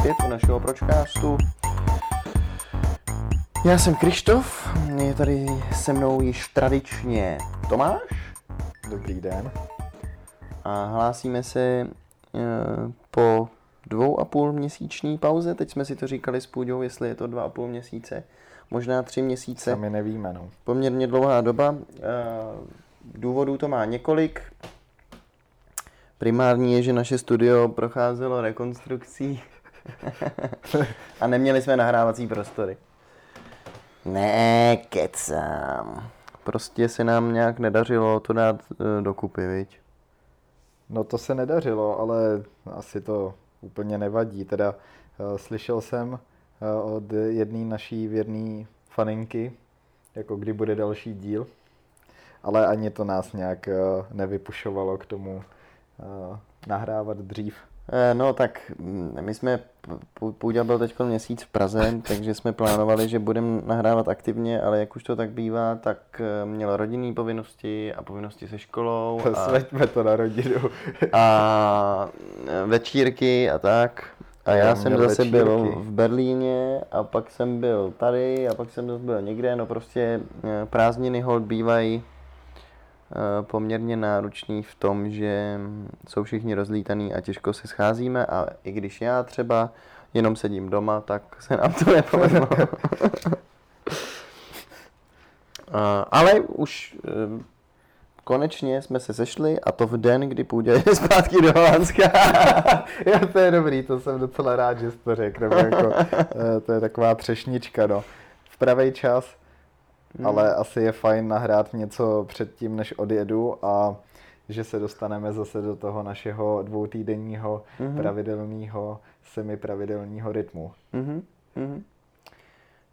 vás zpět u našeho pročkástu. Já jsem Krištof, je tady se mnou již tradičně Tomáš Dobrý den. a hlásíme se eh, po dvou a půl měsíční pauze. Teď jsme si to říkali s Půďou, jestli je to dva a půl měsíce, možná tři měsíce. Sami nevíme, no. Poměrně dlouhá doba. Eh, Důvodů to má několik. Primární je, že naše studio procházelo rekonstrukcí a neměli jsme nahrávací prostory. Ne, kecám. Prostě se nám nějak nedařilo to dát eh, dokupy, viď? No to se nedařilo, ale asi to úplně nevadí. Teda uh, slyšel jsem uh, od jedné naší věrné faninky, jako kdy bude další díl, ale ani to nás nějak uh, nevypušovalo k tomu nahrávat dřív. No tak my jsme, Pů- Půďa byl teď měsíc v Praze, takže jsme plánovali, že budeme nahrávat aktivně, ale jak už to tak bývá, tak eh, měl rodinné povinnosti a povinnosti se školou a, Sveďme to na rodinu. a eh, večírky a tak. A já Já jsem zase byl večírky. v Berlíně a pak jsem byl tady a pak jsem zase byl někde, no prostě eh, prázdniny hold bývají poměrně náročný v tom, že jsou všichni rozlítaný a těžko se scházíme a i když já třeba jenom sedím doma, tak se nám to nepovedlo. A, ale už eh, konečně jsme se sešli a to v den, kdy půjde zpátky do Holandska. jo, to je dobrý, to jsem docela rád, že jsi to řekl. Nebo jako, eh, to je taková třešnička, no. V pravý čas, Hmm. ale asi je fajn nahrát něco předtím, než odjedu a že se dostaneme zase do toho našeho dvoutýdenního Mhm. pravidelného, semipravidelného rytmu. Mhm, mhm.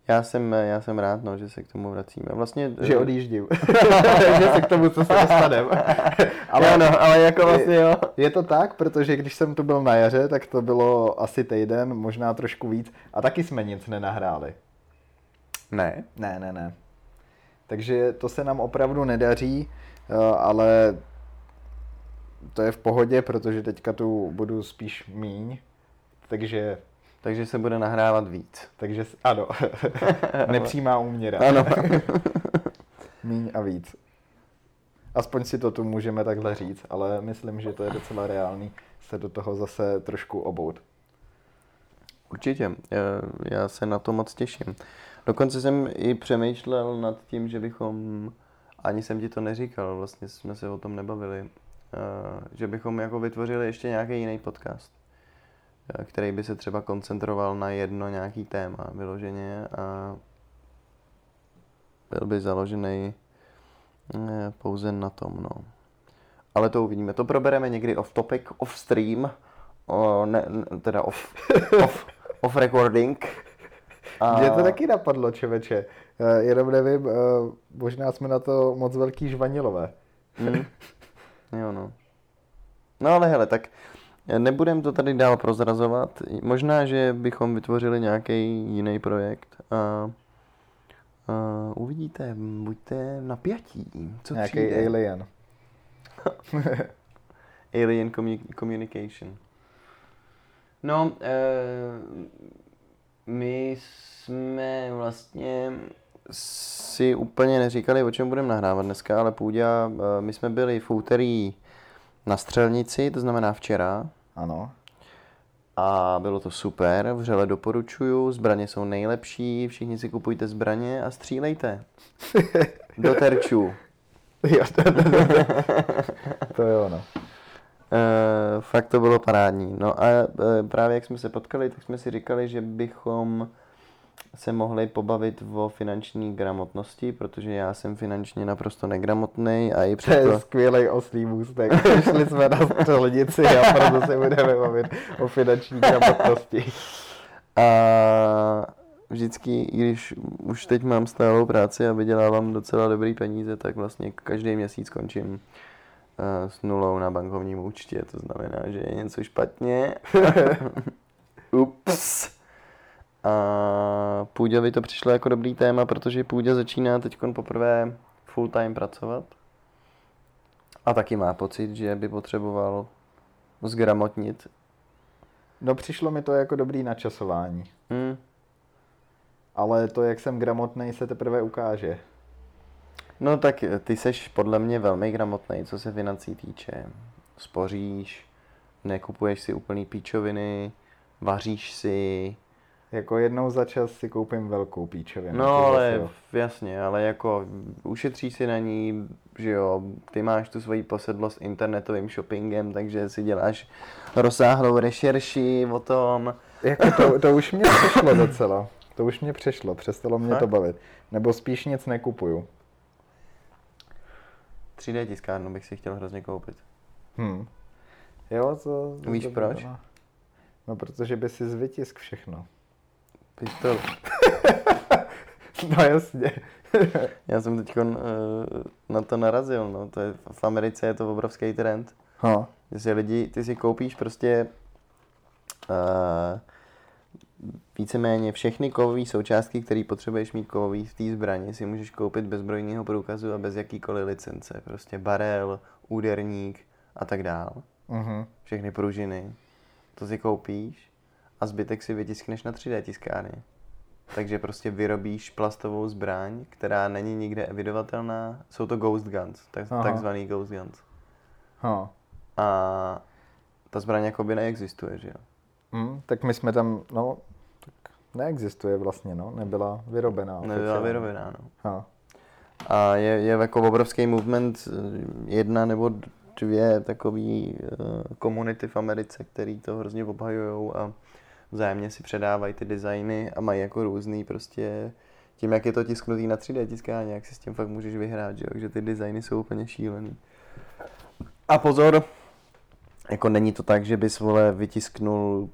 Já jsem, já jsem rád, no, že se k tomu vracíme. Vlastně, Že odjíždím. že se k tomu, co se dostaneme. ale, jo, no, ale jako vlastně jo. Je to tak, protože když jsem tu byl na jaře, tak to bylo asi týden, možná trošku víc a taky jsme nic nenahráli. Ne. Ne, ne, ne. Takže to se nám opravdu nedaří, eh, ale to je v pohodě, protože teďka tu budu spíš míň, takže, Takže se bude nahrávat víc. takže ano, nepřímá úměra. Ano. míň a víc. Aspoň si to tu můžeme takhle říct, ale myslím, že to je docela reálný se do toho zase trošku obout. Určitě. Já, já se na to moc těším. Dokonce jsem i přemýšlel nad tím, že bychom, ani jsem ti to neříkal, vlastně jsme se o tom nebavili, eh, že bychom jako vytvořili ještě nějaký jiný podcast, eh, který by se třeba koncentroval na jedno nějaký téma vyloženě a byl by založený eh, pouze na tom, no. Ale to uvidíme. To probereme někdy off topic, off stream, o, ne, teda off, off, off recording. A... Mě to taky napadlo, čověče. Eh, Jenom nevím, eh, možná jsme na to moc velký žvanilové. Mm. Jo, no. No ale hele, tak nebudem to tady dál prozrazovat. Možná, že bychom vytvořili nějaký jiný projekt a, a uvidíte, buďte napjatí. Co Nějaký přijde? alien. Alien commu- Communication. No, e, my jsme vlastně si úplně neříkali, o čem budeme nahrávat dneska, ale Půďa, e, my jsme byli v úterý na střelnici, to znamená včera, Ano. a bylo to super, vřele doporučuju, zbraně jsou nejlepší, všichni si kupujte zbraně a střílejte. Do terčů. Jo, to, to, to, to je ono. E, fakt to bylo parádní. No a e, právě jak jsme se potkali, tak jsme si říkali, že bychom se mohli pobavit o finanční gramotnosti, protože já jsem finančně naprosto negramotný a i To je přesto... skvělý oslý můstek. Šli jsme na střelnici a proto se budeme bavit o finanční gramotnosti. A vždycky, i když už teď mám stálou práci a vydělávám docela dobrý peníze, tak vlastně každý měsíc končím s nulou na bankovním účtě. To znamená, že je něco špatně. Ups. A Půďovi to přišlo jako dobrý téma, protože Půďa začíná teď poprvé full time pracovat. A taky má pocit, že by potřeboval zgramotnit No přišlo mi to jako dobrý načasování. Hmm. Ale to, jak jsem gramotný, se teprve ukáže. No tak ty seš podle mě velmi gramotný, co se financí týče. Spoříš, nekupuješ si úplný píčoviny, vaříš si. Jako jednou za čas si koupím velkou píčovinu. No ale zase jasně, ale jako ušetříš si na ní, že jo, ty máš tu svoji posedlost internetovým shoppingem, takže si děláš rozsáhlou rešerši o tom. Jako to, to už mě přešlo docela. To už mě přešlo, přestalo mě Fakt? to bavit. Nebo spíš nic nekupuju. 3D tiskárnu bych si chtěl hrozně koupit. Hm. Jo, to... to Víš to proč? bylo. No, protože by si zvytisk všechno. Pistol. No jasně. Já jsem teď na to narazil, no. To je, v Americe je to obrovský trend. Ha. Že si lidi, ty si koupíš prostě uh, víceméně všechny kovové součástky, které potřebuješ mít kovový v té zbraně, si můžeš koupit bez zbrojního průkazu a bez jakýkoliv licence. Prostě barel, úderník a tak dál. Mhm. Všechny pružiny. To si koupíš a zbytek si vytiskneš na 3D tiskárně. Takže prostě vyrobíš plastovou zbraň, která není nikde evidovatelná. Jsou to ghost guns, tak, Aha. takzvaný ghost guns. Ha. A ta zbraň jakoby neexistuje, že jo? Hm, tak my jsme tam, no, neexistuje vlastně, no, nebyla vyrobená. Nebyla oficiálně. vyrobená, no. Ha. A je, je jako obrovský movement, eh, jedna nebo dvě takový eh, komunity v Americe, který to hrozně obhajují a vzájemně si předávají ty designy a mají jako různý prostě tím, jak je to tisknutý na 3D tiskárně, jak si s tím fakt můžeš vyhrát, že jo? že ty designy jsou úplně šílený. A pozor, jako není to tak, že bys vole vytisknul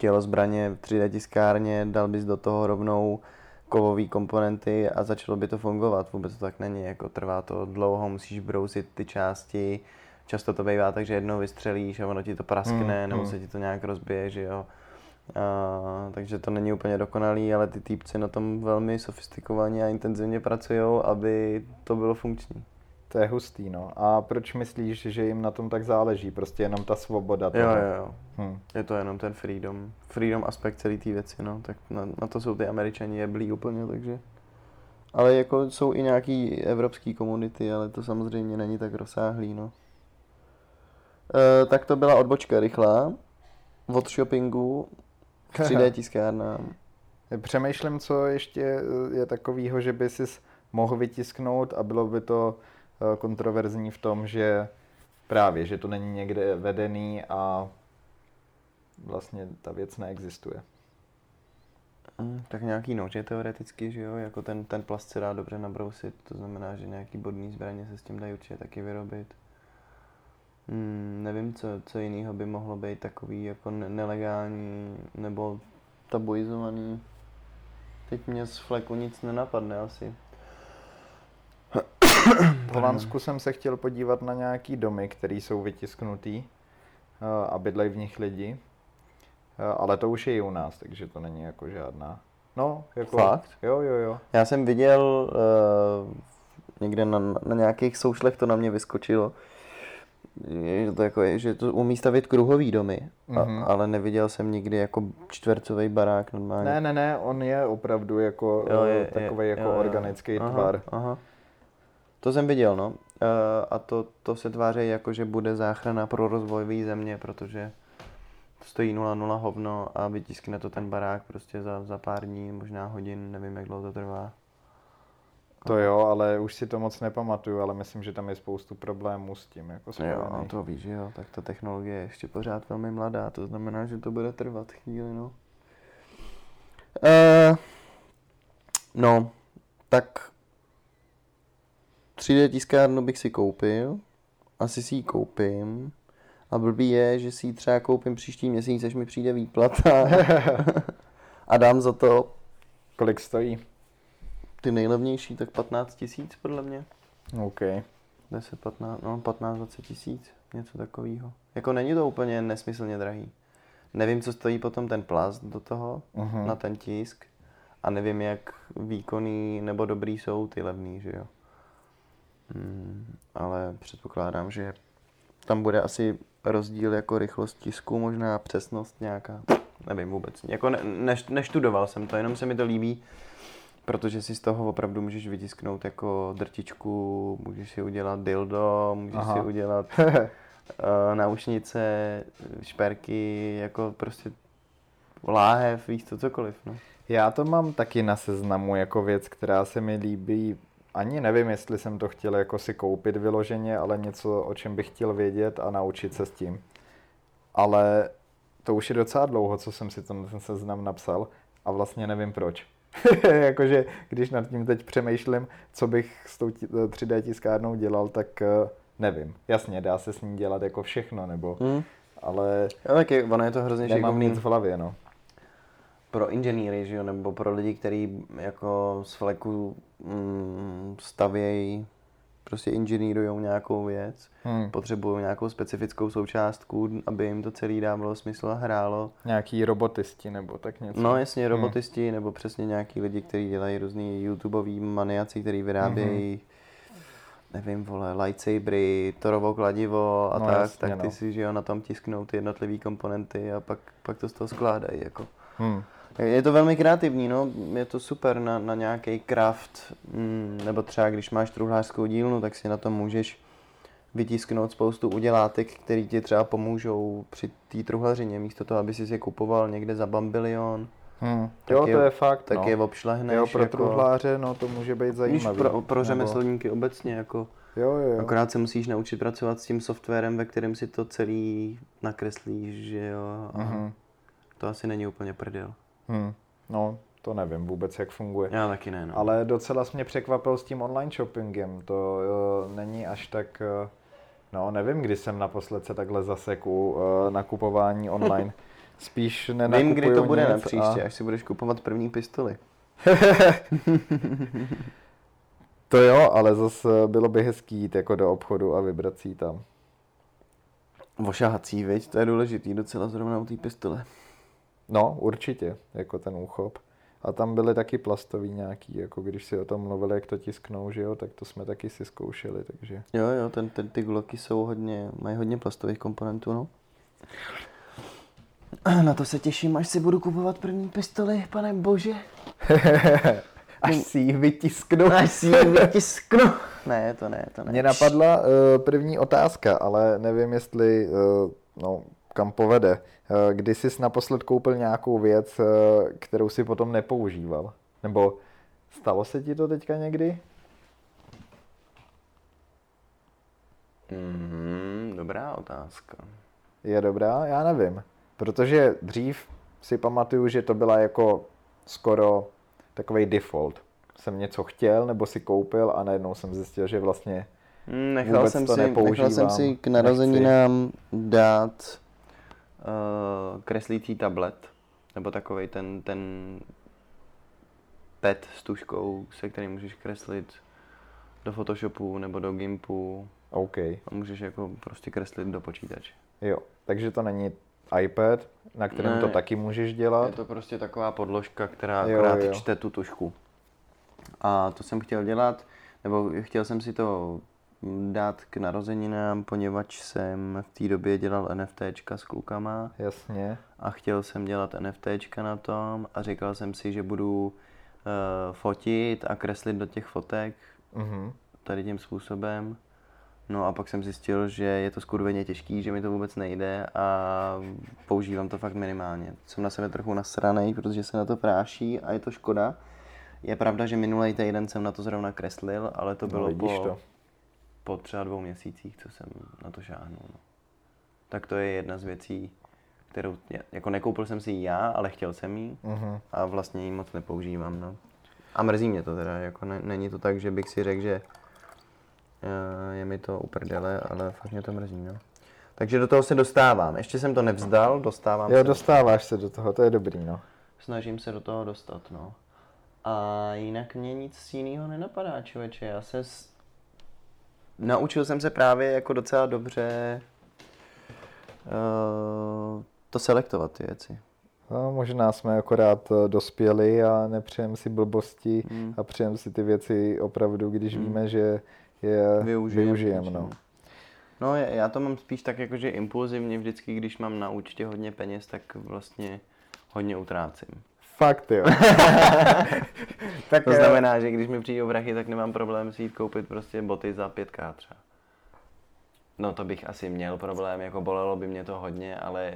tělo zbraně v 3D tiskárně, dal bys do toho rovnou kovové komponenty a začalo by to fungovat. Vůbec to tak není, jako trvá to dlouho, musíš brousit ty části, často to bývá tak, že jednou vystřelíš a ono ti to praskne, Hmm, nebo hmm. se ti to nějak rozbije, že jo. A, takže to není úplně dokonalý, ale ty týpci na tom velmi sofistikovaně a intenzivně pracují, aby to bylo funkční. To je hustý, no. A proč myslíš, že jim na tom tak záleží? Prostě jenom ta svoboda Jo, toho. jo, jo. Hm. Je to jenom ten freedom, freedom aspekt celé té věci, no, tak na, na to jsou ty američani jeblí úplně, takže. Ale jako jsou i nějaký evropský komunity, ale to samozřejmě není tak rozsáhlý, no. E, tak to byla odbočka rychlá, od shoppingu k 3D tiskárnám. Přemýšlím, co ještě je takového, že by si mohl vytisknout a bylo by to kontroverzní v tom, že právě, že to není někde vedený a vlastně ta věc neexistuje. Mm, Tak nějaký nože teoreticky, že jo, jako ten, ten plast se dá dobře nabrousit, to znamená, že nějaký bodný zbraně se s tím dají určitě taky vyrobit. Hmm, nevím, co, co jiného by mohlo být takový jako ne- nelegální nebo tabuizovaný. Teď mě z fleku nic nenapadne asi. V Holandsku jsem se chtěl podívat na nějaký domy, které jsou vytisknutý eh, a bydlejí v nich lidi. Eh, Ale to už je i u nás, takže to není jako žádná. No, jako... Fakt? Jo, jo, jo. Já jsem viděl uh, někde na, na nějakých soušlech to na mě vyskočilo, je, že to jako je, že to umí stavět kruhový domy, a, Mhm. ale neviděl jsem nikdy jako čtvercový barák normálně. Ne, ne, ne, on je opravdu jako Jo, je- eh, je- takový jako jo, jo. organický aha, tvar. Aha. To jsem viděl, no. Uh, a to, to se tváří jako, že bude záchrana pro rozvojové země, protože to stojí 0,0 hovno a vytiskne to ten barák prostě za, za pár dní, možná hodin, nevím, jak dlouho to trvá. To jo, ale už si to moc nepamatuju, ale myslím, že tam je spoustu problémů s tím jako Jo, spojený. to víš, že jo, tak ta technologie je ještě pořád velmi mladá, to znamená, že to bude trvat chvíli, no. Uh, no, tak 3D tiskárnu bych si koupil, asi si ji koupím, a blbý je, že si ji třeba koupím příští měsíc, až mi přijde výplata a dám za to Kolik stojí? ty nejlevnější, tak 15 tisíc podle mě. OK. 10, 15, no 15, 20 tisíc, něco takového. Jako není to úplně nesmyslně drahý. Nevím, co stojí potom ten plast do toho, Mhm. na ten tisk. A nevím, jak výkonný nebo dobrý jsou ty levný, že jo. Hmm, ale předpokládám, že tam bude asi rozdíl jako rychlost tisku, možná přesnost nějaká. Nevím vůbec. Jako ne, ne, neštudoval jsem to, jenom se mi to líbí, protože si z toho opravdu můžeš vytisknout jako drtičku, můžeš si udělat dildo, můžeš Aha. si udělat uh, naušnice, šperky, jako prostě láhev, víš to cokoliv. No. Já to mám taky na seznamu jako věc, která se mi líbí. Ani nevím, jestli jsem to chtěl jako si koupit vyloženě, ale něco, o čem bych chtěl vědět a naučit se s tím. Ale to už je docela dlouho, co jsem si ten seznam napsal a vlastně nevím proč. Jakože když nad tím teď přemýšlím, co bych s tou 3D tiskárnou dělal, tak eh, nevím. Jasně, dá se s ní dělat jako všechno, nebo... Hmm. Ale... Já taky, ono je to hrozně Nemám nic v hlavě, no pro inženýry, že jo, nebo pro lidi, kteří jako z fleku mm, stavějí, prostě inženýrují nějakou věc, hmm. potřebují nějakou specifickou součástku, aby jim to celý dávalo smysl a hrálo. Nějaký robotisti nebo tak něco. No jasně, hmm. robotisti hmm. nebo přesně nějaký lidi, kteří dělají různý YouTubeový maniaci, kteří vyrábějí hmm nevím, vole, lightsabery, torovo kladivo a no, tak, jasně, tak ty no. si, že jo, na tom tisknou ty jednotlivé komponenty a pak, pak to z toho skládají, jako. Hmm. Je to velmi kreativní, no. je to super na, na nějaký craft, mm, nebo třeba když máš truhlářskou dílnu, tak si na tom můžeš vytisknout spoustu udělátek, který ti třeba pomůžou při té truhlařině, místo toho, aby si je kupoval někde za bambilion. Hmm. Jo, je, to je fakt. Tak no. je obšlehneš. Jo, pro jako, truhláře, no to může být zajímavý. Pro, pro řemeslníky nebo... obecně, jako. Jo, jo, jo. Akorát se musíš naučit pracovat s tím softwarem, ve kterém si to celý nakreslíš, že jo. A mm-hmm. To asi není úplně prdel. Hmm. No, to nevím vůbec, jak funguje. Já taky ne, no. Ale docela mě překvapil s tím online shoppingem. To jo, není až tak... Eh, no, nevím, kdy jsem naposled se takhle zaseku uh, nakupování online. Spíš nenakupuju Vím, kdy to bude na příště, a... až si budeš kupovat první pistoli. to jo, ale zase bylo by hezký jít jako do obchodu a vybrat si tam. Vošahací, viď? To je důležitý docela zrovna u té pistole. No, určitě, jako ten úchop. A tam byly taky plastový nějaký, jako když si o tom mluvili, jak to tisknou, že jo, tak to jsme taky si zkoušeli, takže... Jo, jo, ten, ten, ty gloky jsou hodně, mají hodně plastových komponentů, no. Na to se těším, až si budu kupovat první pistoli, pane bože. až si ji vytisknu. Až si ji vytisknu. ne, to ne, to ne. Mně napadla uh, první otázka, ale nevím, jestli, uh, no, kam povede. Eh, kdy jsi naposled koupil nějakou věc, eh, kterou si potom nepoužíval? Nebo stalo se ti to teďka někdy? Mm, dobrá otázka. Je dobrá? Já nevím. Protože dřív si pamatuju, že to byla jako skoro takový default. Jsem něco chtěl nebo si koupil a najednou jsem zjistil, že vlastně nechal jsem to si, Nechal jsem si k narozeninám dát uh, kreslící tablet, nebo takový ten, ten pet s tuškou, se kterým můžeš kreslit do Photoshopu nebo do Gimpu. OK. A můžeš jako prostě kreslit do počítače. Jo, takže to není iPad, na kterém ne, to taky můžeš dělat. Je to prostě taková podložka, která jo, akorát jo. čte tu tušku. A to jsem chtěl dělat, nebo chtěl jsem si to dát k narozeninám, poněvadž jsem v té době dělal NFTčka s klukama. Jasně. A chtěl jsem dělat NFTčka na tom a říkal jsem si, že budu uh, fotit a kreslit do těch fotek mm-hmm. tady tím způsobem. No a pak jsem zjistil, že je to skurveně těžký, že mi to vůbec nejde a používám to fakt minimálně. Jsem na sebe trochu nasranej, protože se na to práší a je to škoda. Je pravda, že minulý týden jsem na to zrovna kreslil, ale to no, bylo no, po, to po třeba dvou měsících, co jsem na to šáhnul. No. Tak to je jedna z věcí, kterou, jako nekoupil jsem si ji já, ale chtěl jsem ji uh-huh. a vlastně ji moc nepoužívám. No. A mrzí mě to teda, jako ne, není to tak, že bych si řekl, že uh, je mi to uprdele, ale fakt mě to mrzí. No. Takže do toho se dostávám. Ještě jsem to nevzdal, dostávám jo, se. dostáváš se do toho, to je dobrý, no. Snažím se do toho dostat, no. A jinak mě nic jiného nenapadá, člověče. Já se naučil jsem se právě jako docela dobře uh, to selektovat ty věci. No, možná jsme akorát eh, dospěli a nepřejeme si blbosti hmm. a přejeme si ty věci opravdu, když hmm. víme, že je využijeme. využijem, no. No, já to mám spíš tak jako, že impulzivně vždycky, když mám na účtě hodně peněz, tak vlastně hodně utrácím. Fakt jo. tak to znamená, že když mi přijdou vrachy, tak nemám problém si jít koupit prostě boty za 5k třeba. No to bych asi měl problém, jako bolelo by mě to hodně, ale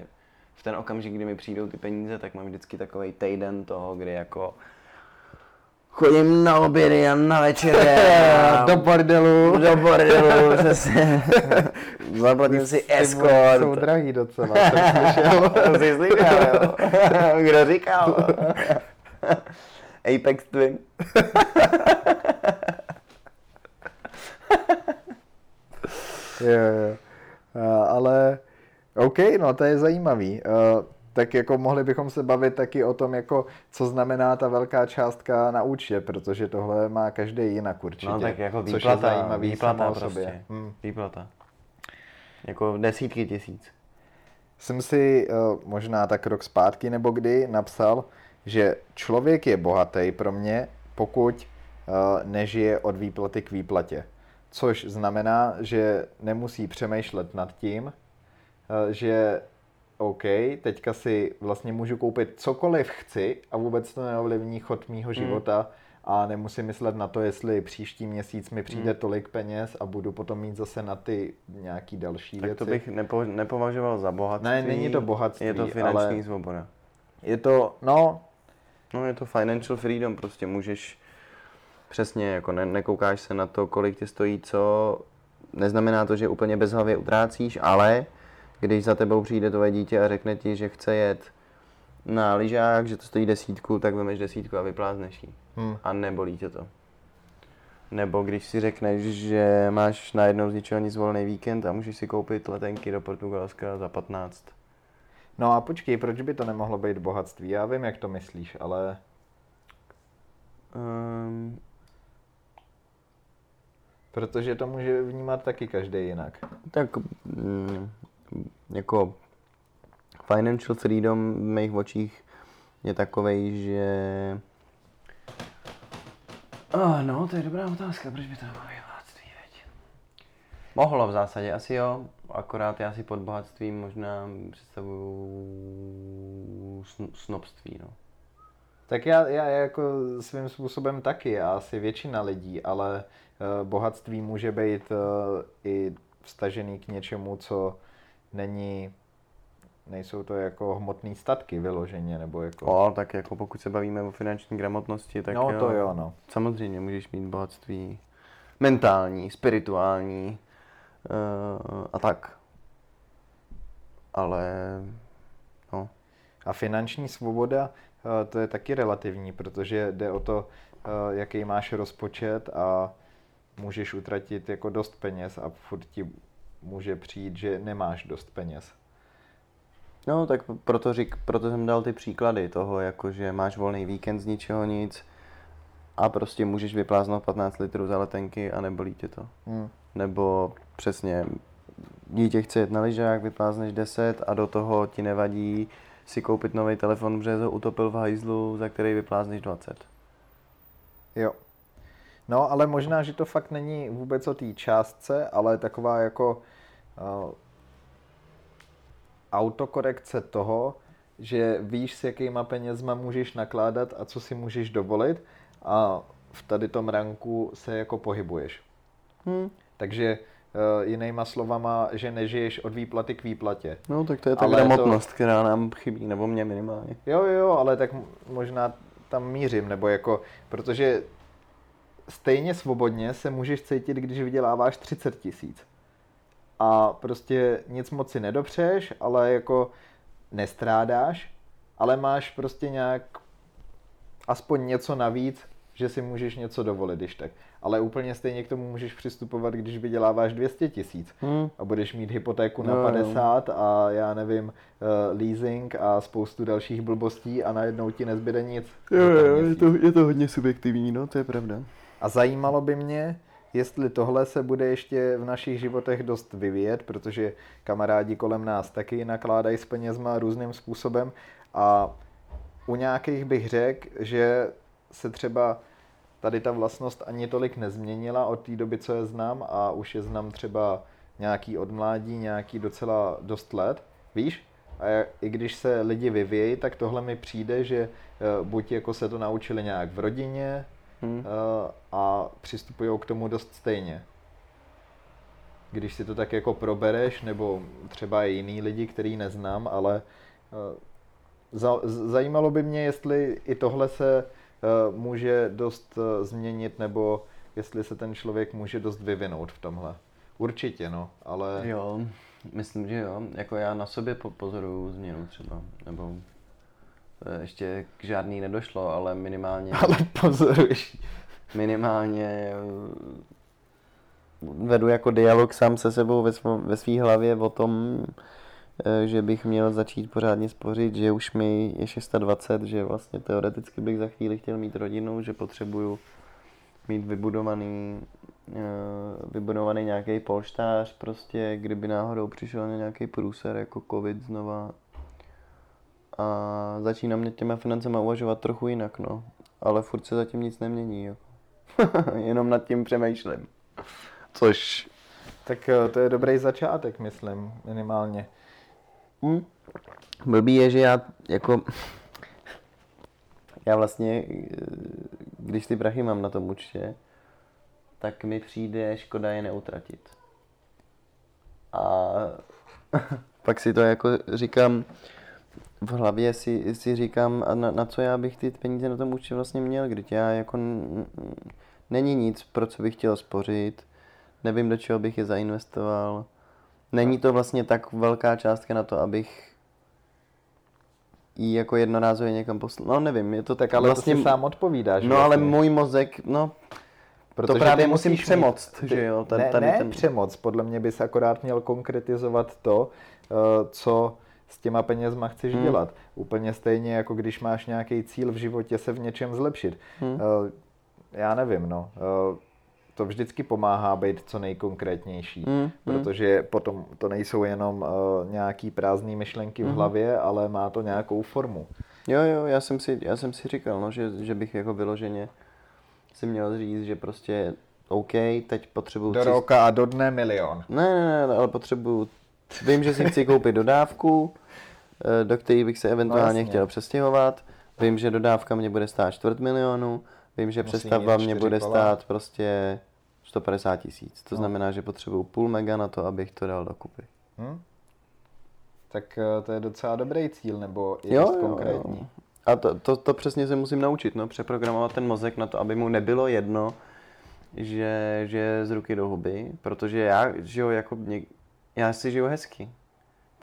v ten okamžik, kdy mi přijdou ty peníze, tak mám vždycky takový týden toho, kdy jako chodím na obědy a na večeře. do bordelu. Do bordelu, přesně. Zaplatím si escort. Jsou drahý docela, jsem slyšel. to jsi slyšel, jo. Kdo říkal? Apex Twin. jo, jo. Ale OK, no to je zajímavý. Uh, tak jako mohli bychom se bavit taky o tom, jako co znamená ta velká částka na účtě, protože tohle má každý jinak určitě. No tak jako výplata, výplata prostě. Sobě. Hmm. Výplata. Jako desítky tisíc. Jsem si uh, možná tak rok zpátky nebo kdy napsal, že člověk je bohatý pro mě, pokud uh, nežije od výplaty k výplatě. Což znamená, že nemusí přemýšlet nad tím, uh, že OK, teďka si vlastně můžu koupit cokoliv chci a vůbec to neovlivní chod mýho hmm. života a nemusím myslet na to, jestli příští měsíc mi přijde hmm. tolik peněz a budu potom mít zase na ty nějaký další tak věci. to bych nepo, nepovažoval za bohatství. Ne, není to bohatství, Je to finanční ale svoboda. Je to, no... No je to financial freedom, prostě můžeš přesně, jako ne, nekoukáš se na to, kolik ti stojí co, neznamená to, že úplně bezhlavě utrácíš, ale když za tebou přijde tvoje dítě a řekne ti, že chce jet na lyžák, že to stojí desítku, tak vemeš desítku a vyplázneš ji. Hmm. A nebolí tě to. Nebo když si řekneš, že máš najednou z ničeho nic volný víkend a můžeš si koupit letenky do Portugalska za 15. No a počkej, proč by to nemohlo být bohatství? Já vím, jak to myslíš, ale... Um... Protože to může vnímat taky každý jinak. Tak mm, jako financial freedom v mých očích je takový, že... Oh, no, to je dobrá otázka, proč by to nemohlo být bohatství, veď? Mohlo v zásadě, asi jo, akorát já si pod bohatstvím možná představuju snobství, no. Tak já, já jako svým způsobem taky, a asi většina lidí, ale uh, bohatství může být uh, i vstažený k něčemu, co není, nejsou to jako hmotné statky vyloženě, nebo jako... O, tak jako pokud se bavíme o finanční gramotnosti, tak no, to jo, no. samozřejmě můžeš mít bohatství mentální, spirituální uh, a tak. Ale, no. A finanční svoboda, uh, to je taky relativní, protože jde o to, uh, jaký máš rozpočet a můžeš utratit jako dost peněz a furt ti může přijít, že nemáš dost peněz. No, tak proto, řík, proto jsem dal ty příklady toho, jako že máš volný víkend z ničeho nic a prostě můžeš vypláznout 15 litrů za letenky a nebolí tě to. Hmm. Nebo přesně, dítě chce jet na lyžák, vyplázneš 10 a do toho ti nevadí si koupit nový telefon, protože ho utopil v hajzlu, za který vyplázneš 20. Jo. No, ale možná, že to fakt není vůbec o té částce, ale taková jako uh, autokorekce toho, že víš, s jakýma penězma můžeš nakládat a co si můžeš dovolit a v tady tom ranku se jako pohybuješ. Hmm. Takže uh, jinýma slovama, že nežiješ od výplaty k výplatě. No tak to je ta gramotnost, to... která nám chybí, nebo mě minimálně. Jo, jo, ale tak možná tam mířím, nebo jako, protože stejně svobodně se můžeš cítit, když vyděláváš 30 tisíc. A prostě nic moc si nedopřeš, ale jako nestrádáš, ale máš prostě nějak aspoň něco navíc, že si můžeš něco dovolit, když tak. Ale úplně stejně k tomu můžeš přistupovat, když vyděláváš 200 tisíc hmm. a budeš mít hypotéku na no, 50 no. a já nevím, uh, leasing a spoustu dalších blbostí a najednou ti nezbyde nic. Jo, jo, je to, je to hodně subjektivní, no, to je pravda. A zajímalo by mě, jestli tohle se bude ještě v našich životech dost vyvíjet, protože kamarádi kolem nás taky nakládají s penězma různým způsobem a u nějakých bych řekl, že se třeba tady ta vlastnost ani tolik nezměnila od té doby, co je znám a už je znám třeba nějaký od mládí, nějaký docela dost let, víš? A i když se lidi vyvějí, tak tohle mi přijde, že uh, buď jako se to naučili nějak v rodině hmm. uh, a přistupují k tomu dost stejně. Když si to tak jako probereš, nebo třeba i jiný lidi, který neznám, ale za, zajímalo by mě, jestli i tohle se uh, může dost změnit, nebo jestli se ten člověk může dost vyvinout v tomhle. Určitě, no, ale... Jo, myslím, že jo. Jako já na sobě pozoruju změnu třeba, nebo ještě k žádný nedošlo, ale minimálně... Ale pozoruješ. Minimálně e, vedu jako dialog sám se sebou ve, ve své hlavě o tom, e, že bych měl začít pořádně spořit, že už mi je 620, že vlastně teoreticky bych za chvíli chtěl mít rodinu, že potřebuju mít vybudovaný, eh, vybudovaný nějaký polštář prostě, kdyby náhodou přišel nějaký průser jako covid znova. A začínám mě těma financema uvažovat trochu jinak, no. Ale furt se zatím nic nemění, jako. Jenom nad tím přemýšlím. Což... Tak eh, to je dobrý začátek, myslím, minimálně. Hmm. Blbý je, že já jako... já vlastně eh, když ty prachy mám na tom účtě, tak mi přijde škoda je neutratit. A pak si to jako říkám, v hlavě si, si říkám, na, na co já bych ty peníze na tom účtě vlastně měl, když já jako není nic, pro co bych chtěl spořit, nevím, do čeho bych je zainvestoval. Není to vlastně tak velká částka na to, abych jí jako jednorázově někam poslal. No nevím, je to tak, ale vlastně... to si sám odpovídáš. No vlastně. ale můj mozek, no Protože to právě musím přemoct, mít, že jo? Tady, ne, tady ne ten... přemoc, podle mě bys akorát měl konkretizovat to, uh, co s těma penězma chceš hmm. dělat. Úplně stejně jako když máš nějaký cíl v životě se v něčem zlepšit. Hmm. Uh, já nevím, no. Uh, to vždycky pomáhá být co nejkonkrétnější, mm, protože mm. potom to nejsou jenom uh, nějaký prázdné myšlenky v mhm. hlavě, ale má to nějakou formu. Jo, jo, já jsem si, já jsem si říkal, no, že, že bych jako vyloženě si měl říct, že prostě OK, teď potřebuju... Do roka a do dne milion. Ne, ne, ne, ale potřebuju... Vím, že si chci koupit dodávku, eh, do které bych se eventuálně no, chtěl přestěhovat. Vím, že dodávka mě bude stát čtvrt milionu Vím, že přestavba mě bude kola. stát prostě 150 tisíc. To no. znamená, že potřebuju půl mega na to, abych to dal dokupy. Hmm? Tak eh, to je docela dobrý cíl, nebo je jo, konkrétní. Jo. A to, to, to přesně se musím naučit, no, přeprogramovat ten mozek na to, aby mu nebylo jedno, že, že z ruky do huby, protože já žiju jako, já si žiju hezky.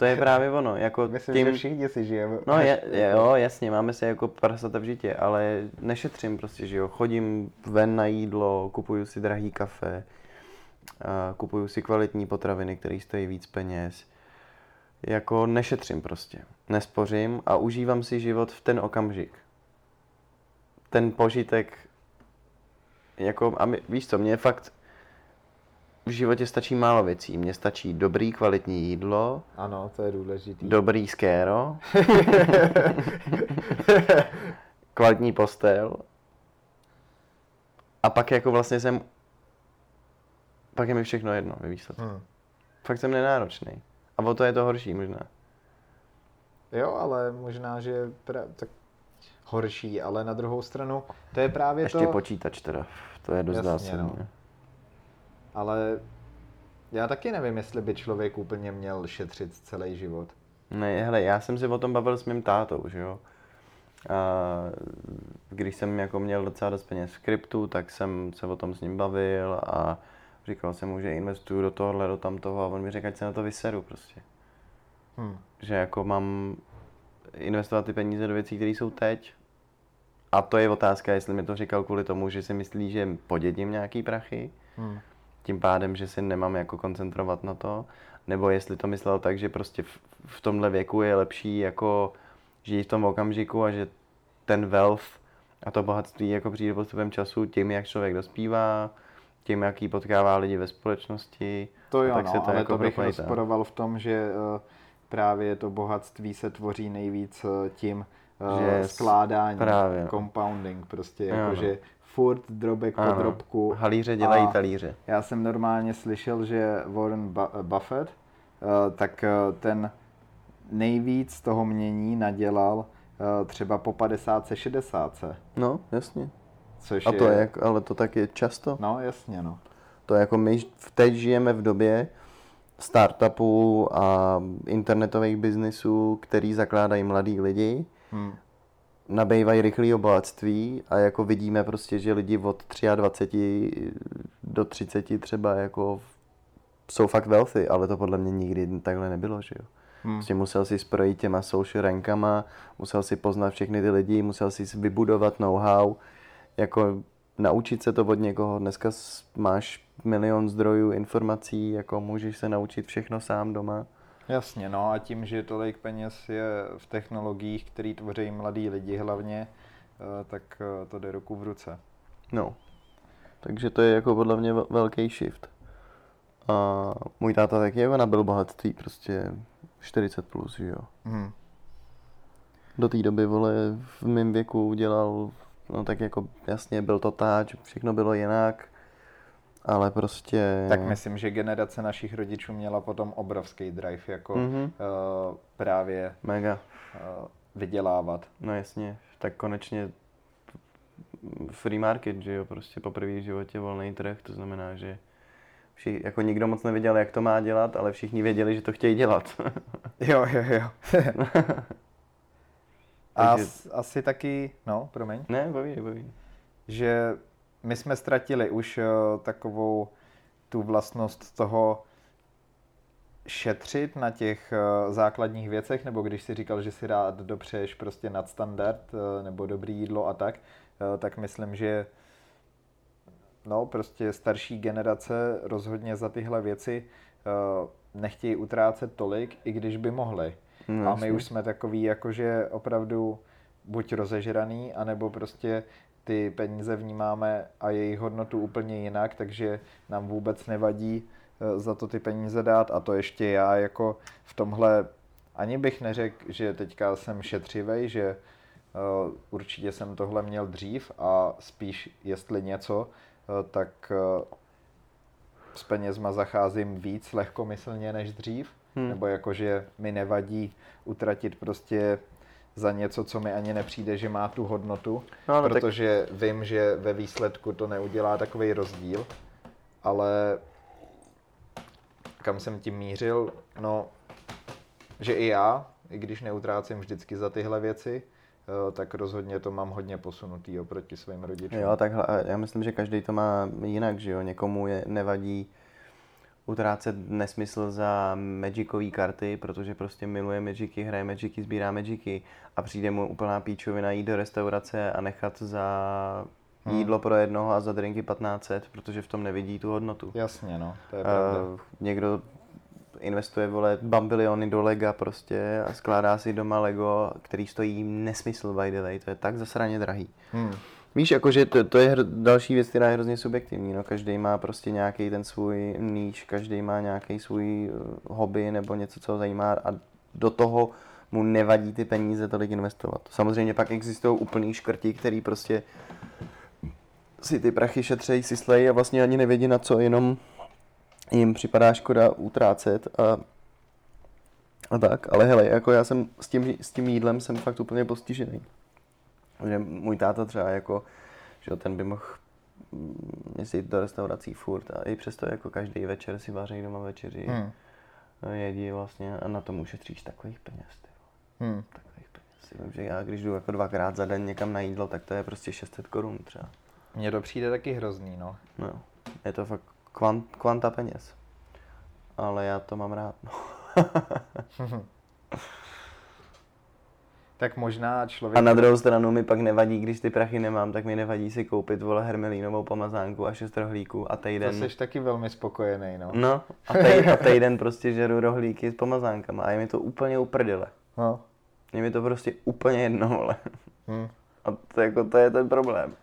To je právě ono. Jako Myslím, tím... že všichni si žijeme. No je, jo, jasně, máme se jako prasata v žitě, ale nešetřím prostě, že jo. Chodím ven na jídlo, kupuju si drahý kafe, kupuju si kvalitní potraviny, které stojí víc peněz. Jako nešetřím prostě, nespořím a užívám si život v ten okamžik. Ten požitek, jako, a my, víš co, mě fakt v životě stačí málo věcí. Mně stačí dobrý, kvalitní jídlo. Ano, to je důležité. Dobrý skéro. kvalitní postel. A pak jako vlastně jsem... Pak je mi všechno jedno ve výsledku. Hmm. Fakt jsem nenáročný. A o to je to horší možná. Jo, ale možná, že pra, tak horší, ale na druhou stranu, to je právě Ještě to... Ještě počítač teda, to je dost Jasně, zásadní. No ale já taky nevím, jestli by člověk úplně měl šetřit celý život. Ne, hele, já jsem si o tom bavil s mým tátou, že jo. A když jsem jako měl docela dost peněz v kryptu, tak jsem se o tom s ním bavil a říkal jsem mu, že investuju do tohohle, do tamtoho a on mi řekl, ať se na to vyseru prostě. Hmm. Že jako mám investovat ty peníze do věcí, které jsou teď. A to je otázka, jestli mi to říkal kvůli tomu, že si myslí, že podědím nějaký prachy, hmm tím pádem, že se nemám jako koncentrovat na to, nebo jestli to myslel tak, že prostě v, v tomhle věku je lepší jako žít v tom okamžiku a že ten wealth a to bohatství jako přijde postupem času tím, jak člověk dospívá, tím, jaký potkává lidi ve společnosti. To jo, tak no, se to ale jako to bych proplejtá. rozporoval v tom, že uh, právě to bohatství se tvoří nejvíc uh, tím uh, že skládání, právě. compounding, prostě, jako, že furt drobek po Ano. drobku. Halíře dělají A- talíře. Já jsem normálně slyšel, že Warren Bu- Buffett, eh, tak eh, ten nejvíc toho mění nadělal eh, třeba po 50 60 No, jasně. což A to je, jak- ale to tak je často. No jasně no. To je jako my teď žijeme v době startupů a internetových biznisů, který zakládají mladí lidi, Hm. Nabývají rychlého bohatství a jako vidíme prostě, že lidi od 23 do 30 třeba jako jsou fakt wealthy, ale to podle mě nikdy takhle nebylo, že jo. Hmm. Prostě musel si projít těma social rankama, musel si poznat všechny ty lidi, musel si vybudovat know-how, jako naučit se to od někoho. Dneska máš milion zdrojů informací, jako můžeš se naučit všechno sám doma. Jasně, no a tím, že tolik peněz je v technologiích, které tvoří mladí lidi hlavně, eh, tak eh, to jde ruku v ruce. No. Takže to je jako podle mě vel- velký shift. A můj táta taky jako nabyl bohatství, prostě 40 plus, že jo. Hm. Do té doby, vole, v mém věku dělal, no tak jako jasně, byl to táč, všechno bylo jinak, ale prostě... Tak myslím, že generace našich rodičů měla potom obrovský drive, jako Mhm. eh, právě Mega, eh, vydělávat. no jasně, tak konečně free market, že jo, prostě poprvé v životě volný trh, to znamená, že vši, jako nikdo moc nevěděl, jak to má dělat, ale všichni věděli, že to chtějí dělat. Jo, jo, jo. A Takže- asi taky, no, promiň, ne, baví, baví. že my jsme ztratili už eh, takovou tu vlastnost toho šetřit na těch eh, základních věcech, nebo když si říkal, že si rád dopřeješ prostě nadstandard eh, nebo dobrý jídlo a tak, tak myslím, že no, prostě starší generace rozhodně za tyhle věci nechtějí utrácet tolik, i když by mohli. No, A my jasně. už jsme takový jakože opravdu buď rozežraný, anebo prostě ty peníze vnímáme a jejich hodnotu úplně jinak, takže nám vůbec nevadí eh, za to ty peníze dát a to ještě já jako v tomhle ani bych neřekl, že teďka jsem šetřivej, že eh, určitě jsem tohle měl dřív a spíš jestli něco, eh, tak s penězma zacházím víc lehkomyslně než dřív, Hmm. nebo jakože mi nevadí utratit prostě za něco, co mi ani nepřijde, že má tu hodnotu, No, tak- protože vím, že ve výsledku to neudělá takový rozdíl, ale kam jsem tím mířil, no, že i já, i když neutrácím vždycky za tyhle věci, eh, tak rozhodně to mám hodně posunutý oproti svým rodičům. Jo, takhle, já myslím, že každý to má jinak, že jo, někomu je nevadí utrácet nesmysl za magicové karty, protože prostě miluje magicy, hraje magicy, sbírá magicy a přijde mu úplná píčovina jít do restaurace a nechat za Hmm. jídlo pro jednoho a za drinky 1500, protože v tom nevidí tu hodnotu. Jasně, no, to je pravda. Uh, někdo investuje, vole, bambiliony do Lega prostě a skládá si doma Lego, který stojí nesmysl, by the way, to je tak zasraně drahý. Hmm. Víš, jakože to, to je další věc, která je hrozně subjektivní, no, každý má prostě nějaký ten svůj níž, každý má nějaký svůj uh, hobby nebo něco, co ho zajímá a do toho mu nevadí ty peníze tolik investovat. Samozřejmě pak existují úplný škrti, který prostě si ty prachy šetřejí, si slejí a vlastně ani nevědí na co, jenom jim připadá škoda utrácet a, a tak. Ale hele, jako já jsem s tím, s tím jídlem jsem fakt úplně postižený. Že můj táta třeba jako, že ten by mohl mm, jezdit do restaurací furt a i přesto jako každý večer si vaří doma večeři, Hmm. jedí vlastně a na tom ušetříš takových peněz. Ty. Hmm. Takových peněz. Vím, že já když jdu jako dvakrát za den někam na jídlo, tak to je prostě 600 korun třeba. Mně to přijde taky hrozný, no. No, je to fakt kvant, kvanta peněz. Ale já to mám rád. No. Tak možná člověk... A na druhou stranu mi pak nevadí, když ty prachy nemám, tak mi nevadí si koupit vole hermelínovou pomazánku a šest rohlíků a To týden. jsi taky velmi spokojený, no. No, a, tej, a týden prostě žeru rohlíky s pomazánkama a je mi to úplně uprdele. no. Je mi to prostě úplně jedno, vole. Hm. A to, jako, to je ten problém.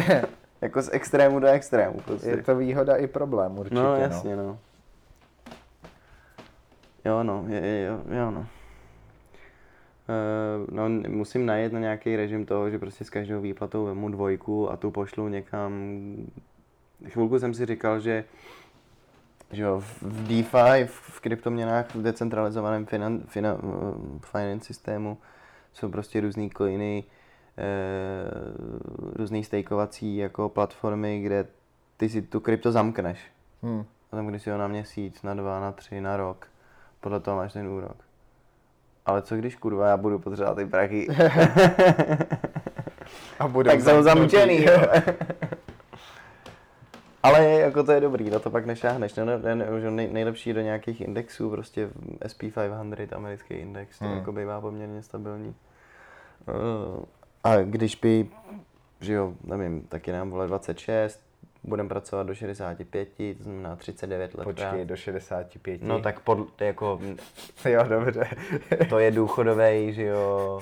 jako z extrému do extrému prostě. Je to výhoda i problém určitě, no, jasně, no. Jo, no, je, je, jo, jo, no. Uh, no, musím najet na nějaký režim toho, že prostě s každou výplatou vemu dvojku a tu pošlu někam. Chvilku jsem si říkal, že že jo, v DeFi, v kryptoměnách, v decentralizovaném finan, finan, finance systému jsou prostě různý coiny, e, různý stakeovací jako platformy, kde ty si tu krypto zamkneš. Hmm. A tam, když si ho na měsíc, na dva, na tři, na rok, podle toho máš ten úrok. Ale co když kurva, já budu potřebovat ty prachy. A tak jsem zamčený. Ale jako to je dobrý, na to pak nešáhneš. Ne, ne, ne, nej, nejlepší do nějakých indexů, prostě SP500, americký index, to hmm. jako bývá poměrně stabilní. Uh, a když by, že jo, nevím, taky nám vole 26, budeme pracovat do 65, to znamená 39 let. Počkej, do 65. No tak pod, jako... jo, dobře. to je důchodový, že jo,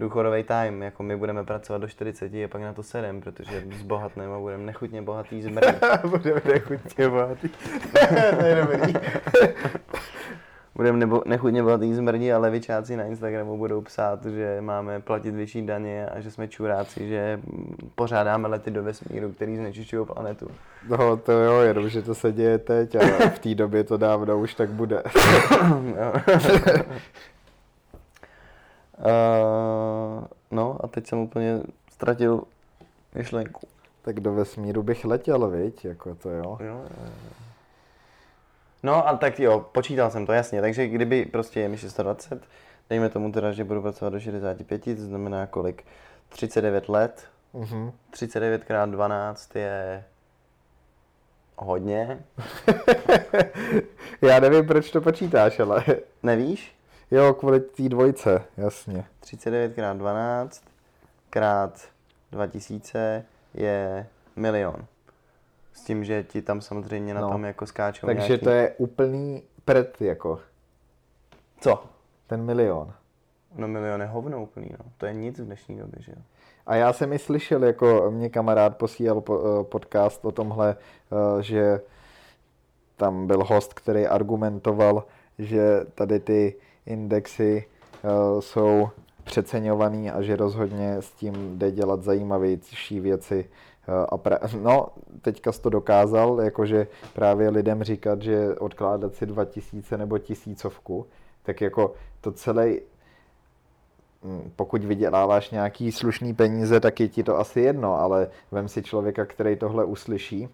důchodový time, jako my budeme pracovat do 40 a pak na to sedem, protože zbohatneme a budeme nechutně bohatý zmrt. budeme nechutně bohatý. to je dobrý. Budeme nebo, nechutně bohatý zmrdí a levičáci na Instagramu budou psát, že máme platit vyšší daně a že jsme čuráci, že pořádáme lety do vesmíru, který znečišťují planetu. No to jo, jenom, že to se děje teď a v té době to dávno už tak bude. Uh, no a teď jsem úplně ztratil myšlenku. Tak do vesmíru bych letěl, viď, jako to jo. jo, jo. No a tak jo, počítal jsem to jasně, takže kdyby prostě je mi 620, dejme tomu teda, že budu pracovat do 65, to znamená kolik? 39 let. Uh-huh. 39 x 12 je hodně. Já nevím, proč to počítáš, ale... Nevíš? Jo, kvůli té dvojce, jasně. 39 x 12 krát 2000 je milion. S tím, že ti tam samozřejmě na no. tom jako skáčou Takže nějaký... to je úplný prd jako. Co? Ten milion. No milion je hovno úplný, no. To je nic v dnešní době, že jo. A já jsem i slyšel, jako mě kamarád posílal eh, podcast o tomhle, eh, že tam byl host, který argumentoval, že tady ty indexy uh, jsou přeceňovaný a že rozhodně s tím jde dělat zajímavější věci. Uh, a pra- no, teďka jsi to dokázal, jakože právě lidem říkat, že odkládat si 2000 nebo tisícovku, tak jako to celé, hm, pokud vyděláváš nějaký slušný peníze, tak je ti to asi jedno, ale vem si člověka, který tohle uslyší,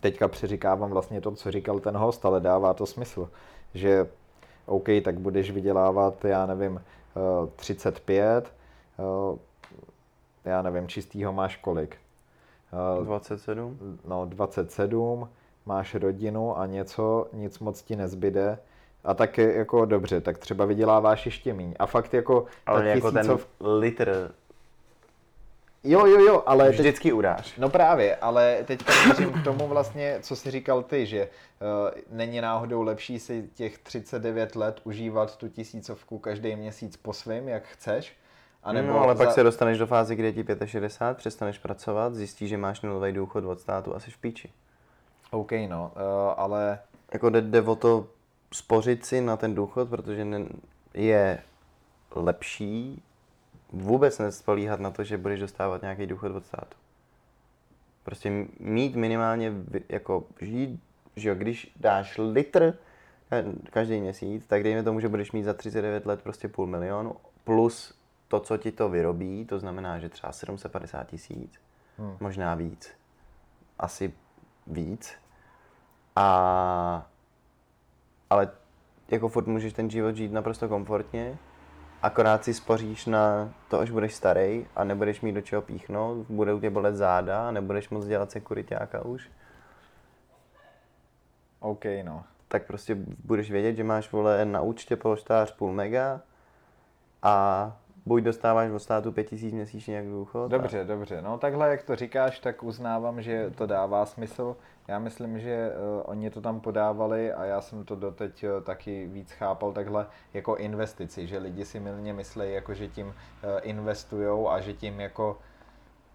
teďka přeříkávám vlastně to, co říkal ten host, ale dává to smysl, že OK, tak budeš vydělávat, já nevím, 35, eh, eh, já nevím, čistýho máš kolik? 27? Eh, no, 27, máš rodinu a něco, nic moc ti nezbyde. A tak jako dobře, tak třeba vyděláváš ještě míň. A fakt jako... Ale jako tisícov... ten litr Jo, jo, jo, ale... Vždycky teď... udáš. No právě, ale teď mířím k tomu vlastně, co jsi říkal ty, že uh, není náhodou lepší si těch 39 let užívat tu tisícovku každý měsíc po svým, jak chceš, a nebo no, ale za... pak se dostaneš do fáze, kdy je ti 65, přestaneš pracovat, zjistíš, že máš nulový důchod od státu a jsi v píči. OK, no, uh, ale... Jako jde, jde o to spořit si na ten důchod, protože je lepší vůbec nespolíhat na to, že budeš dostávat nějaký důchod od státu. Prostě mít minimálně, jako žít, že jo, když dáš litr každý měsíc, tak dejme tomu, že budeš mít za 39 let prostě půl milionu, plus to, co ti to vyrobí, to znamená, že třeba 750 tisíc, hmm. možná víc, asi víc. A, ale jako furt můžeš ten život žít naprosto komfortně, akorát si spoříš na to, až budeš starý a nebudeš mít do čeho píchnout, bude u tě bolet záda a nebudeš moc dělat sekuritáka už. OK, no. Tak prostě budeš vědět, že máš vole na účtě polštář půl mega a buď dostáváš od státu 5000 měsíčně jak důchod. Dobře, a... dobře. No takhle, jak to říkáš, tak uznávám, že to dává smysl. Já myslím, že uh, oni to tam podávali a já jsem to doteď uh, taky víc chápal takhle jako investici, že lidi si milně myslí, jako že tím uh, investujou a že tím jako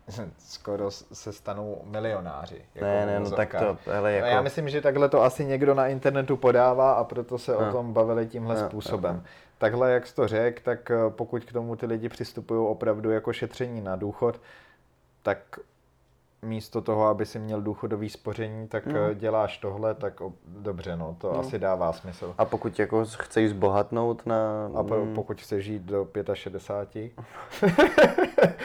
skoro se stanou milionáři. Jako ne, ne, no tak to, hele, jako... Já myslím, že takhle to asi někdo na internetu podává a proto se no. o tom bavili tímhle no, způsobem. No. Takhle, jak jsi to řekl, tak eh, pokud k tomu ty lidi přistupují opravdu jako šetření na důchod, tak místo toho, aby si měl důchodový spoření, tak no. děláš tohle, tak dobře, no, to no. asi dává smysl. A pokud jako chceš zbohatnout na... A po, mm. pokud chceš žít do 65?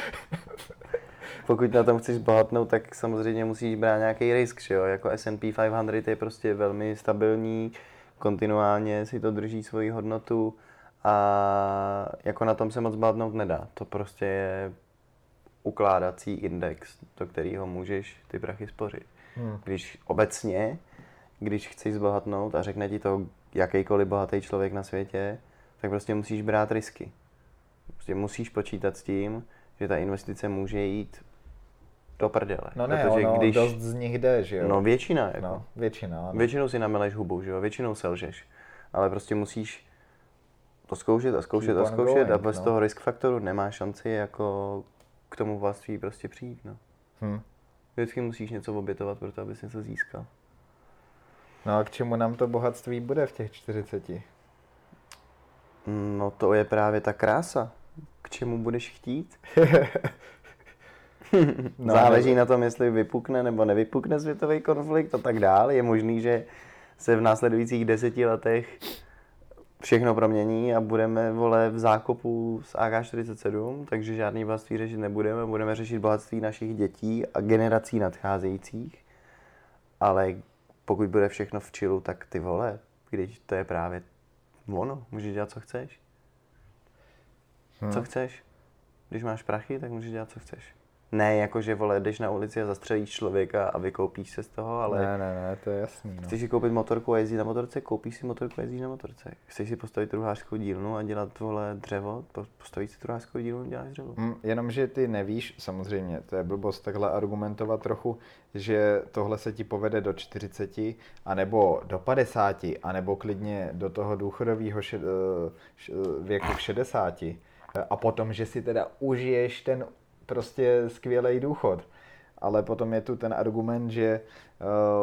pokud na tom chceš zbohatnout, tak samozřejmě musíš brát nějaký risk, že jo? Jako S&P 500 je prostě velmi stabilní, kontinuálně si to drží svoji hodnotu a jako na tom se moc zbohatnout nedá. To prostě je ukládací index, do kterého můžeš ty prachy spořit. Hmm. Když obecně, když chceš zbohatnout a řekne ti to jakýkoliv bohatý člověk na světě, tak prostě musíš brát risky. Prostě musíš počítat s tím, že ta investice může jít do prdele. No ne, protože ono, když, dost z nich jde, že jo? No většina, jako. No, většina, ano. Většinou si nameleš hubu, že jo? Většinou selžeš. Ale prostě musíš zkoušet a zkoušet a zkoušet going, a bez no. toho risk faktoru nemá šanci jako k tomu vlastní prostě přijít. No. Hmm. Vždycky musíš něco obětovat pro to, abys něco získal. No a k čemu nám to bohatství bude v těch 40? No to je právě ta krása. K čemu budeš chtít? no, Záleží nebo... na tom, jestli vypukne nebo nevypukne světový konflikt a tak dále. Je možný, že se v následujících deseti letech všechno promění a budeme, vole, v zákopu s AK-47, takže žádný bohatství řešit nebudeme, budeme řešit bohatství našich dětí a generací nadcházejících. Ale pokud bude všechno v čilu, tak ty vole, když to je právě ono, můžeš dělat, co chceš. Hmm. Co chceš. Když máš prachy, tak můžeš dělat, co chceš. Ne, jako že vole, jdeš na ulici a zastřelíš člověka a vykoupíš se z toho, ale... Ne, ne, ne, to je jasný. No. Chceš si koupit motorku a jezdit na motorce, koupíš si motorku a jezdíš na motorce. Chceš si postavit druhářskou dílnu a dělat vole dřevo, postavíš si druhářskou dílnu a děláš dřevo. Mm, jenomže ty nevíš, samozřejmě, to je blbost takhle argumentovat trochu, že tohle se ti povede do 40, anebo do 50, anebo klidně do toho důchodového šed, eh, věku v 60. A potom, že si teda užiješ ten prostě skvělý důchod. Ale potom je tu ten argument, že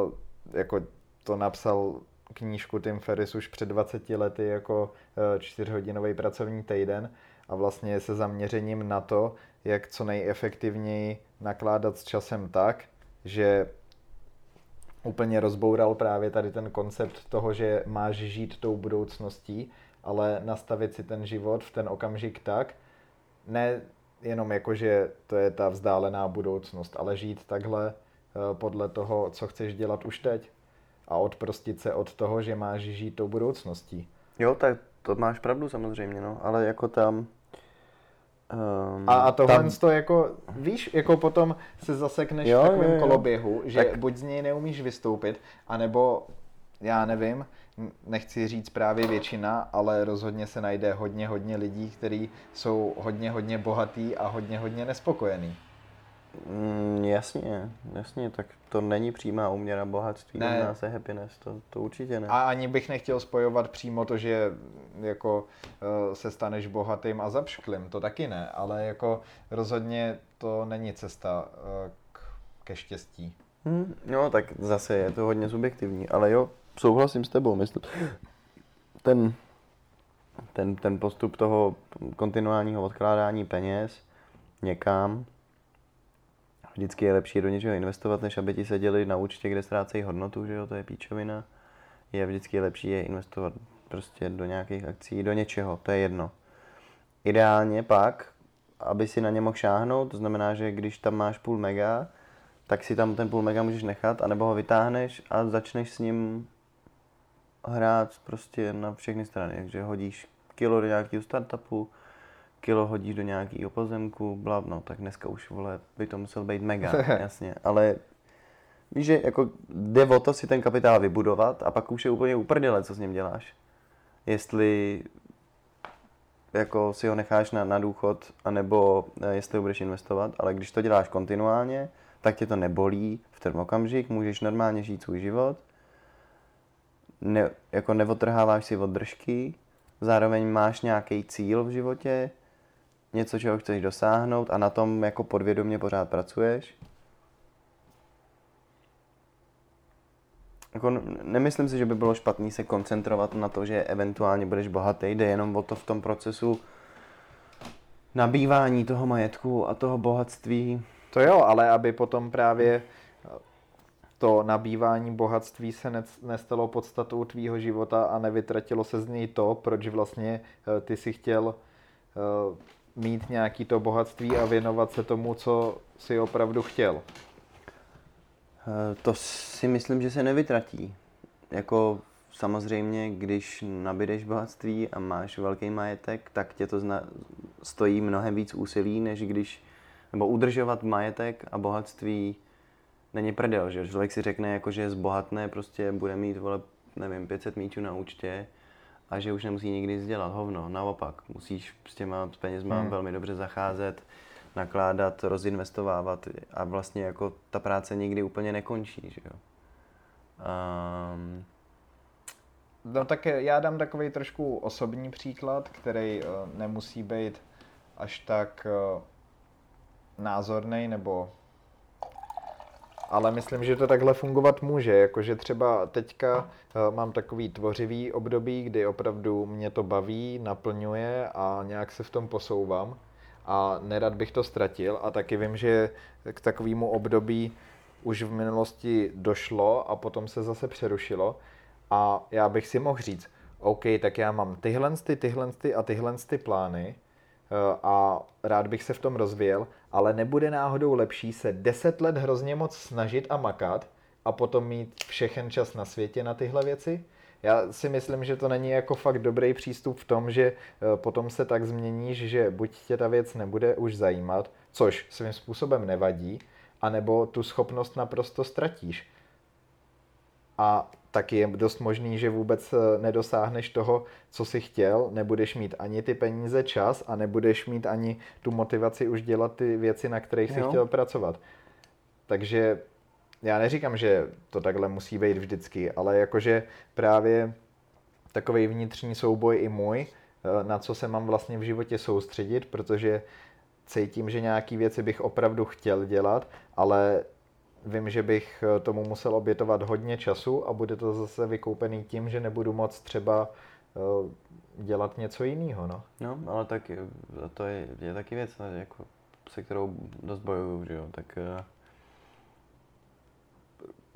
uh, jako to napsal knížku Tim Ferris už před 20 lety jako uh, čtyřhodinový pracovní týden a vlastně se zaměřením na to, jak co nejefektivněji nakládat s časem tak, že úplně rozboural právě tady ten koncept toho, že máš žít tou budoucností, ale nastavit si ten život v ten okamžik tak, ne jenom jako, že to je ta vzdálená budoucnost, ale žít takhle eh, podle toho, co chceš dělat už teď a odprostit se od toho, že máš žít tou budoucností. Jo, tak to máš pravdu samozřejmě, no, ale jako tam... Um, a, a tohle tam... to jako, víš, jako potom se zasekneš jo, v takovém jo, jo. koloběhu, že tak... buď z něj neumíš vystoupit, anebo, já nevím, nechci říct právě většina, ale rozhodně se najde hodně, hodně lidí, kteří jsou hodně, hodně bohatý a hodně, hodně nespokojený. Mm, jasně, jasně, tak to není přímá uměra bohatství, ne. nás je happiness, to, to určitě ne. A ani bych nechtěl spojovat přímo to, že jako uh, se staneš bohatým a zapšklým, to taky ne, ale jako rozhodně to není cesta uh, k, ke štěstí. Hmm, no, tak zase je to hodně subjektivní, ale jo, souhlasím s tebou, myslím. Ten, ten, ten postup toho kontinuálního odkládání peněz někam, vždycky je lepší do něčeho investovat, než aby ti seděli na účtě, kde ztrácejí hodnotu, že jo, to je píčovina. Je vždycky lepší je investovat prostě do nějakých akcí, do něčeho, to je jedno. Ideálně pak, aby si na ně mohl šáhnout, to znamená, že když tam máš půl mega, tak si tam ten půl mega můžeš nechat, anebo ho vytáhneš a začneš s ním hrát prostě na všechny strany, takže hodíš kilo do nějakého startupu, kilo hodíš do nějakého pozemku, bla, no, tak dneska už, vole, by to musel být mega, jasně, ale víš, že jako jde o to si ten kapitál vybudovat a pak už je úplně uprdele, co s ním děláš. Jestli jako si ho necháš na, na důchod, anebo eh, jestli ho budeš investovat, ale když to děláš kontinuálně, tak tě to nebolí v ten okamžik, můžeš normálně žít svůj život ne, jako neotrháváš si od držky, zároveň máš nějaký cíl v životě, něco, čeho chceš dosáhnout a na tom jako podvědomě pořád pracuješ. Jako nemyslím si, že by bylo špatný se koncentrovat na to, že eventuálně budeš bohatý, jde jenom o to v tom procesu nabývání toho majetku a toho bohatství. To jo, ale aby potom právě to nabývání bohatství se nestalo podstatou tvýho života a nevytratilo se z něj to, proč vlastně eh, ty si chtěl eh, mít nějaký to bohatství a věnovat se tomu, co si opravdu chtěl. Eh, to si myslím, že se nevytratí. Jako samozřejmě, když nabídeš bohatství a máš velký majetek, tak tě to zna, stojí mnohem víc úsilí, než když, nebo udržovat majetek a bohatství není prdel, že člověk si řekne, jako, že zbohatné, prostě bude mít, vole, nevím, 500 míčů na účtě a že už nemusí nikdy nic dělat, hovno, naopak, musíš s těma penězma hmm. velmi dobře zacházet, nakládat, rozinvestovávat a vlastně jako ta práce nikdy úplně nekončí, že jo. Um... No tak já dám takový trošku osobní příklad, který uh, nemusí být až tak uh, názorný nebo ale myslím, že to takhle fungovat může, jakože třeba teďka uh, mám takový tvořivý období, kdy opravdu mě to baví, naplňuje a nějak se v tom posouvám. A nerad bych to ztratil. A taky vím, že k takovému období už v minulosti došlo a potom se zase přerušilo. A já bych si mohl říct, OK, tak já mám tyhle, ty, tyhle ty a tyhle ty plány eh, a rád bych se v tom rozvíjel, ale nebude náhodou lepší se 10 let hrozně moc snažit a makat a potom mít všechen čas na světě na tyhle věci? Já si myslím, že to není jako fakt dobrý přístup v tom, že eh, potom se tak změníš, že buď tě ta věc nebude už zajímat, což svým způsobem nevadí, anebo tu schopnost naprosto ztratíš. A taky je dost možný, že vůbec eh, nedosáhneš toho, co jsi chtěl, nebudeš mít ani ty peníze, čas a nebudeš mít ani tu motivaci už dělat ty věci, na kterých jsi chtěl pracovat. Takže já neříkám, že to takhle musí být vždycky, ale jakože právě takový vnitřní souboj i můj, eh, na co se mám vlastně v životě soustředit, protože cítím, že nějaký věci bych opravdu chtěl dělat, ale vím, že bych eh, tomu musel obětovat hodně času a bude to zase vykoupený tím, že nebudu moc třeba eh, dělat něco jiného. No. no, ale tak to je, je taky věc, jako, se kterou dost bojuju, že jo, tak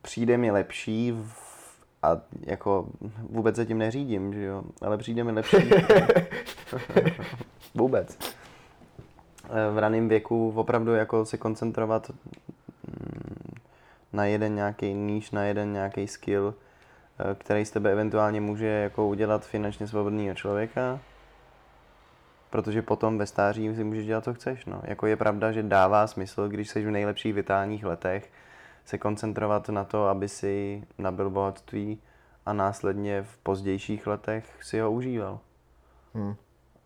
přijde mi lepší v, a jako vůbec se tím neřídím, že jo, ale přijde mi lepší vůbec. Eh, v raném věku opravdu jako se koncentrovat mm, na jeden nějaký níž, na jeden nějaký skill, eh, který z tebe eventuálně může jako udělat finančně svobodného člověka, protože potom ve stáří si můžeš dělat, co chceš. No. Jako je pravda, že dává smysl, když jsi v nejlepších vitálních letech, se koncentrovat na to, aby si nabil bohatství a následně v pozdějších letech si ho užíval. Hmm.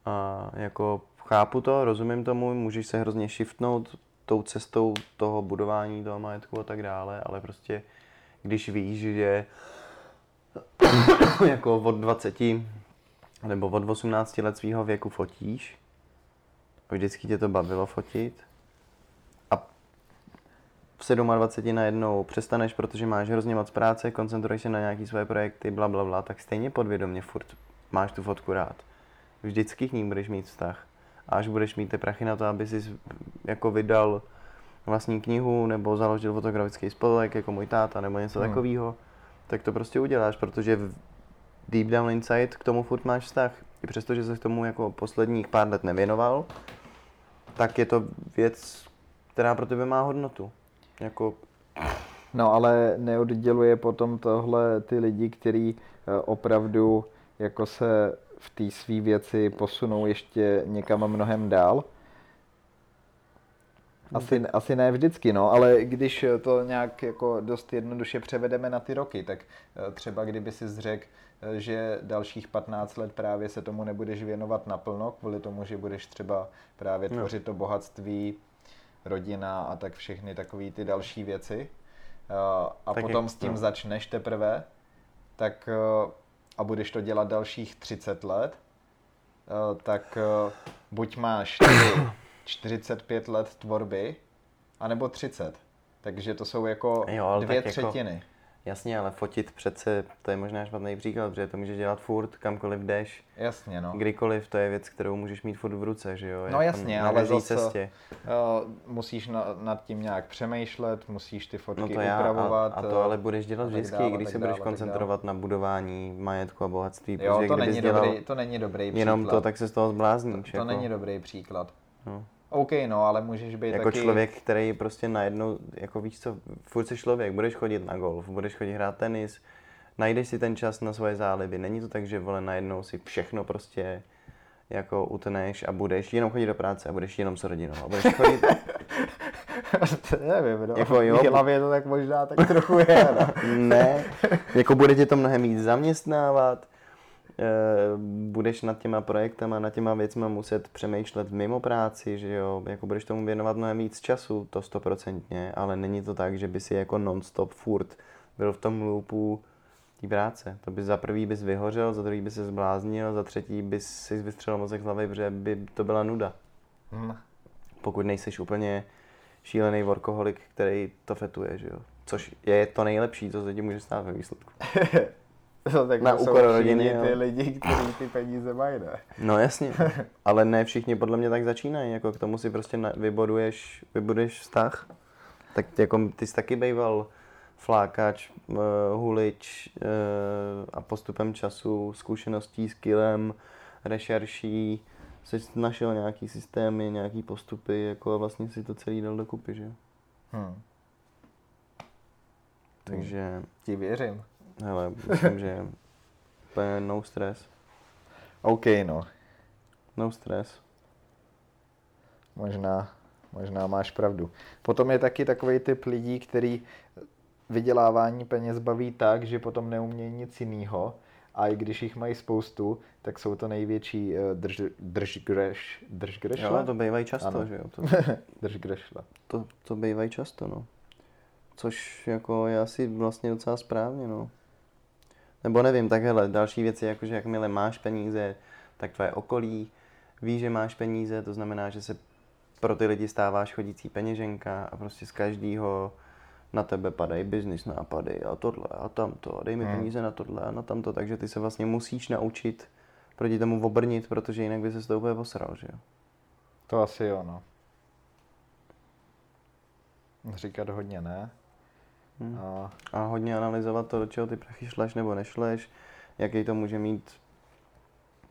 A jako chápu to, rozumím tomu, můžeš se hrozně shiftnout tou cestou toho budování toho majetku a tak dále, ale prostě když víš, že jako od 20 nebo od 18 let svého věku fotíš, vždycky tě to bavilo fotit, v 27 najednou přestaneš, protože máš hrozně moc práce, koncentruješ se na nějaký své projekty, bla, bla, bla, tak stejně podvědomě furt máš tu fotku rád. Vždycky k ní budeš mít vztah. A až budeš mít ty prachy na to, aby si jako vydal vlastní knihu nebo založil fotografický spolek jako můj táta nebo něco hmm. takového, tak to prostě uděláš, protože v deep down inside k tomu furt máš vztah. I přesto, že se k tomu jako posledních pár let nevěnoval, tak je to věc, která pro tebe má hodnotu. Jako... No ale neodděluje potom tohle ty lidi, kteří eh, opravdu jako se v té své věci posunou ještě někam mnohem dál. Asi, asi ne vždycky, no, ale když to nějak jako dost jednoduše převedeme na ty roky, tak eh, třeba kdyby si zřekl, eh, že dalších 15 let právě se tomu nebudeš věnovat naplno, kvůli tomu, že budeš třeba právě tvořit to bohatství, rodina a tak všechny takové ty další věci. Eh, a tak potom s tím no. začneš teprve, tak a budeš to dělat dalších 30 let, tak eh, buď máš ty 45 let tvorby, anebo 30. Takže to jsou jako Jo, dvě jako- třetiny. Jasně, ale fotit přece, to je možná špatný příklad, protože to můžeš dělat furt, kamkoliv jdeš, Jasně, no. kdykoliv, to je věc, kterou můžeš mít furt v ruce, že jo? No jasně, na ale zase- cestě. Uh, musíš na, nad tím nějak přemýšlet, musíš ty fotky No to já, a, upravovat. a to eh, ale budeš dělat a vždycky, dále, když se dále, budeš koncentrovat na budování majetku a bohatství, Jo, to není, dobrý, to není dobrý jenom příklad. to, tak se z toho zblázníš. to jako, není dobrý příklad. no. OK, no, ale můžeš být Jako taky... člověk, který prostě najednou, jako víš co, furt jsi člověk, budeš chodit na golf, budeš chodit hrát tenis, najdeš si ten čas na svoje záliby. Není to tak, že vole najednou si všechno prostě jako utneš a budeš jenom chodit do práce a budeš jenom s rodinou. A budeš chodit, Nevím, no. Jako jo. V hlavě to tak možná tak trochu je, no. ne, jako bude tě to mnohem víc zaměstnávat, budeš nad těma projektama, nad těma věcma muset přemýšlet mimo práci, že jo, jako budeš tomu věnovat mnohem víc času, to stoprocentně, ale není to tak, že by si jako non-stop furt byl v tom loopu té práce. To by za prvý bys vyhořel, za druhý bys se zbláznil, za třetí bys si vystřelil mozek z hlavy, protože by to byla nuda. Hm. Pokud nejseš úplně šílený workoholik, který to fetuje, že jo. Což je to nejlepší, co se ti může stát ve výsledku. No, tak Na úkor rodiny, ty jo. lidi, kteří ty peníze mají, ne? No jasně, ale ne všichni podle mě tak začínají, jako k tomu si prostě na, vybuduješ, vybuduješ vztah. Tak jako ty jsi taky bejval flákač, uh, hulič uh, a postupem času, zkušeností, skillem, rešerší, jsi našel nějaký systémy, nějaký postupy, jako a vlastně si to celý dal dokupy, že jo. Hm. Takže, Ti věřím. Hele, myslím, že úplně no stress, OK, no. no stress. Možná, možná máš pravdu. Potom je taky takový typ lidí, který vydělávání peněz baví tak, že potom neumějí nic jiného a i když jich mají spoustu, tak jsou to největší eh, drž, držgreš, držgrešle? Jo, to bývají často, Ano. že jo. To, držgrešle. To, to bývají často, no. Což jako je asi vlastně docela správně, no. Nebo nevím, tak hele, další věc je jako, že jakmile máš peníze, tak tvoje okolí ví, že máš peníze, to znamená, že se pro ty lidi stáváš chodící peněženka a prostě z každého na tebe padají business nápady a tohle a tamto a dej mi Hmm. peníze na tohle a na tamto, takže ty se vlastně musíš naučit proti tomu obrnit, protože jinak by se to úplně posral, že jo. To asi jo, no. Říkat hodně ne. Hmm. A a hodně analyzovat to, do čeho ty prachy šleš nebo nešleš, jaký to může mít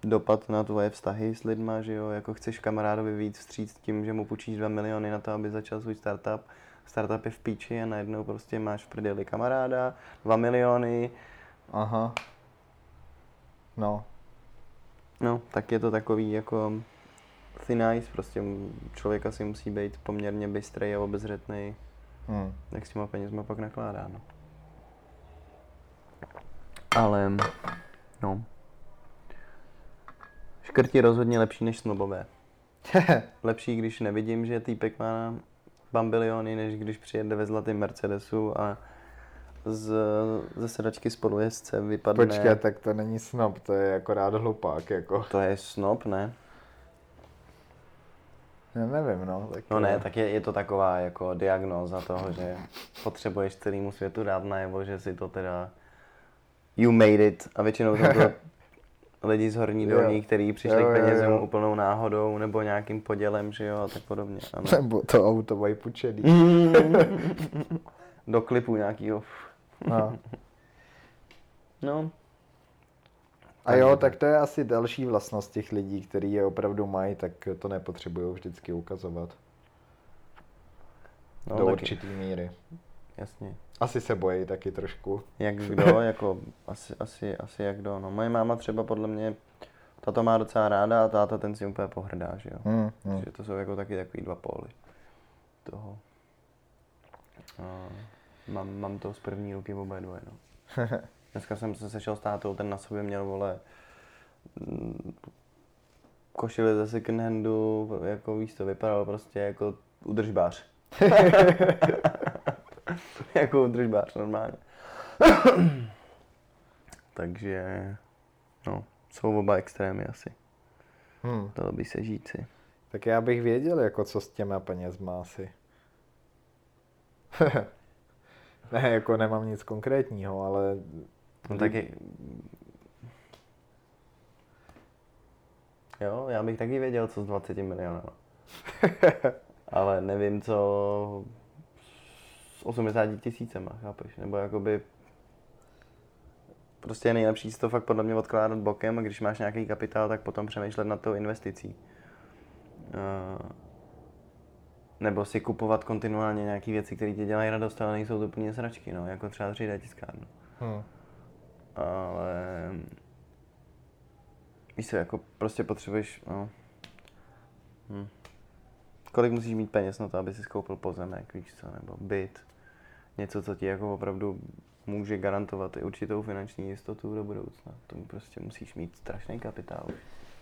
dopad na tvoje vztahy s lidma, že jo, jako chceš kamarádovi víc vstříc tím, že mu půjčíš 2 miliony na to, aby začal svůj startup, startup je v píči a najednou prostě máš v prdeli kamaráda, 2 miliony, aha. No, no, tak je to takový jako thin ice, prostě člověk asi musí být poměrně bystrý a obezřetný, hm. jak s těma penězma pak nakládá, no. Ale, no. Škrti rozhodně lepší než snobové. Lepší, když nevidím, že týpek má bambiliony, než když přijede ve zlatém Mercedesu a z, ze sedačky spolujezdce vypadne... Počkej, tak to není snob, to je akorát hlupák, jako. To je snob, ne? Já nevím, no. Tak No ne, tak je, je to taková jako diagnóza toho, že potřebuješ celému světu dát najevo, že si to teda you made it a většinou jsou to lidi z horní dolní, kteří přišli Jo, k jo, penězům jo. úplnou náhodou nebo nějakým podělem, že jo, a tak podobně. Ano. Nebo to auto mají pučený. Do klipu nějakýho. No. No, A jo, tak to je asi další vlastnost těch lidí, kteří je opravdu mají, tak to nepotřebují vždycky ukazovat. no do taky, určitý míry. jasně. Asi se bojí taky trošku. Jak kdo, jako asi, asi, asi jak kdo. No, moje máma třeba podle mě, ta to má docela ráda a táta ten si úplně pohrdá, že jo. Hmm, hmm. Takže to jsou jako taky takový dva póly toho. A mám, mám to z první ruky oba dvoje, no. Dneska jsem se sešel s tátou, ten na sobě měl, vole, košili ze second handu, jako víš to, vypadal prostě jako udržbář. jako udržbář, normálně. Takže, no, jsou oba extrémy asi. Hmm. To by se žít si. Tak já bych věděl, jako co s těma penězma asi. ne, jako nemám nic konkrétního, ale... No taky... Jo, já bych taky věděl, co s 20 miliony. ale nevím, co s 80 tisícema, chápeš? Nebo jakoby prostě je nejlepší si to fakt podle mě odkládat bokem a když máš nějaký kapitál, tak potom přemýšlet nad tou investicí. Uh, nebo si kupovat kontinuálně nějaké věci, které ti dělají radost, ale nejsou to úplně sračky, no, jako třeba 3D tiskárnu. Hmm. Ale víš co, jako prostě potřebuješ, no, hm. kolik musíš mít peněz na to, aby si koupil pozemek, víš co, nebo byt, něco, co ti jako opravdu může garantovat i určitou finanční jistotu do budoucna. Tomu prostě musíš mít strašný kapitál.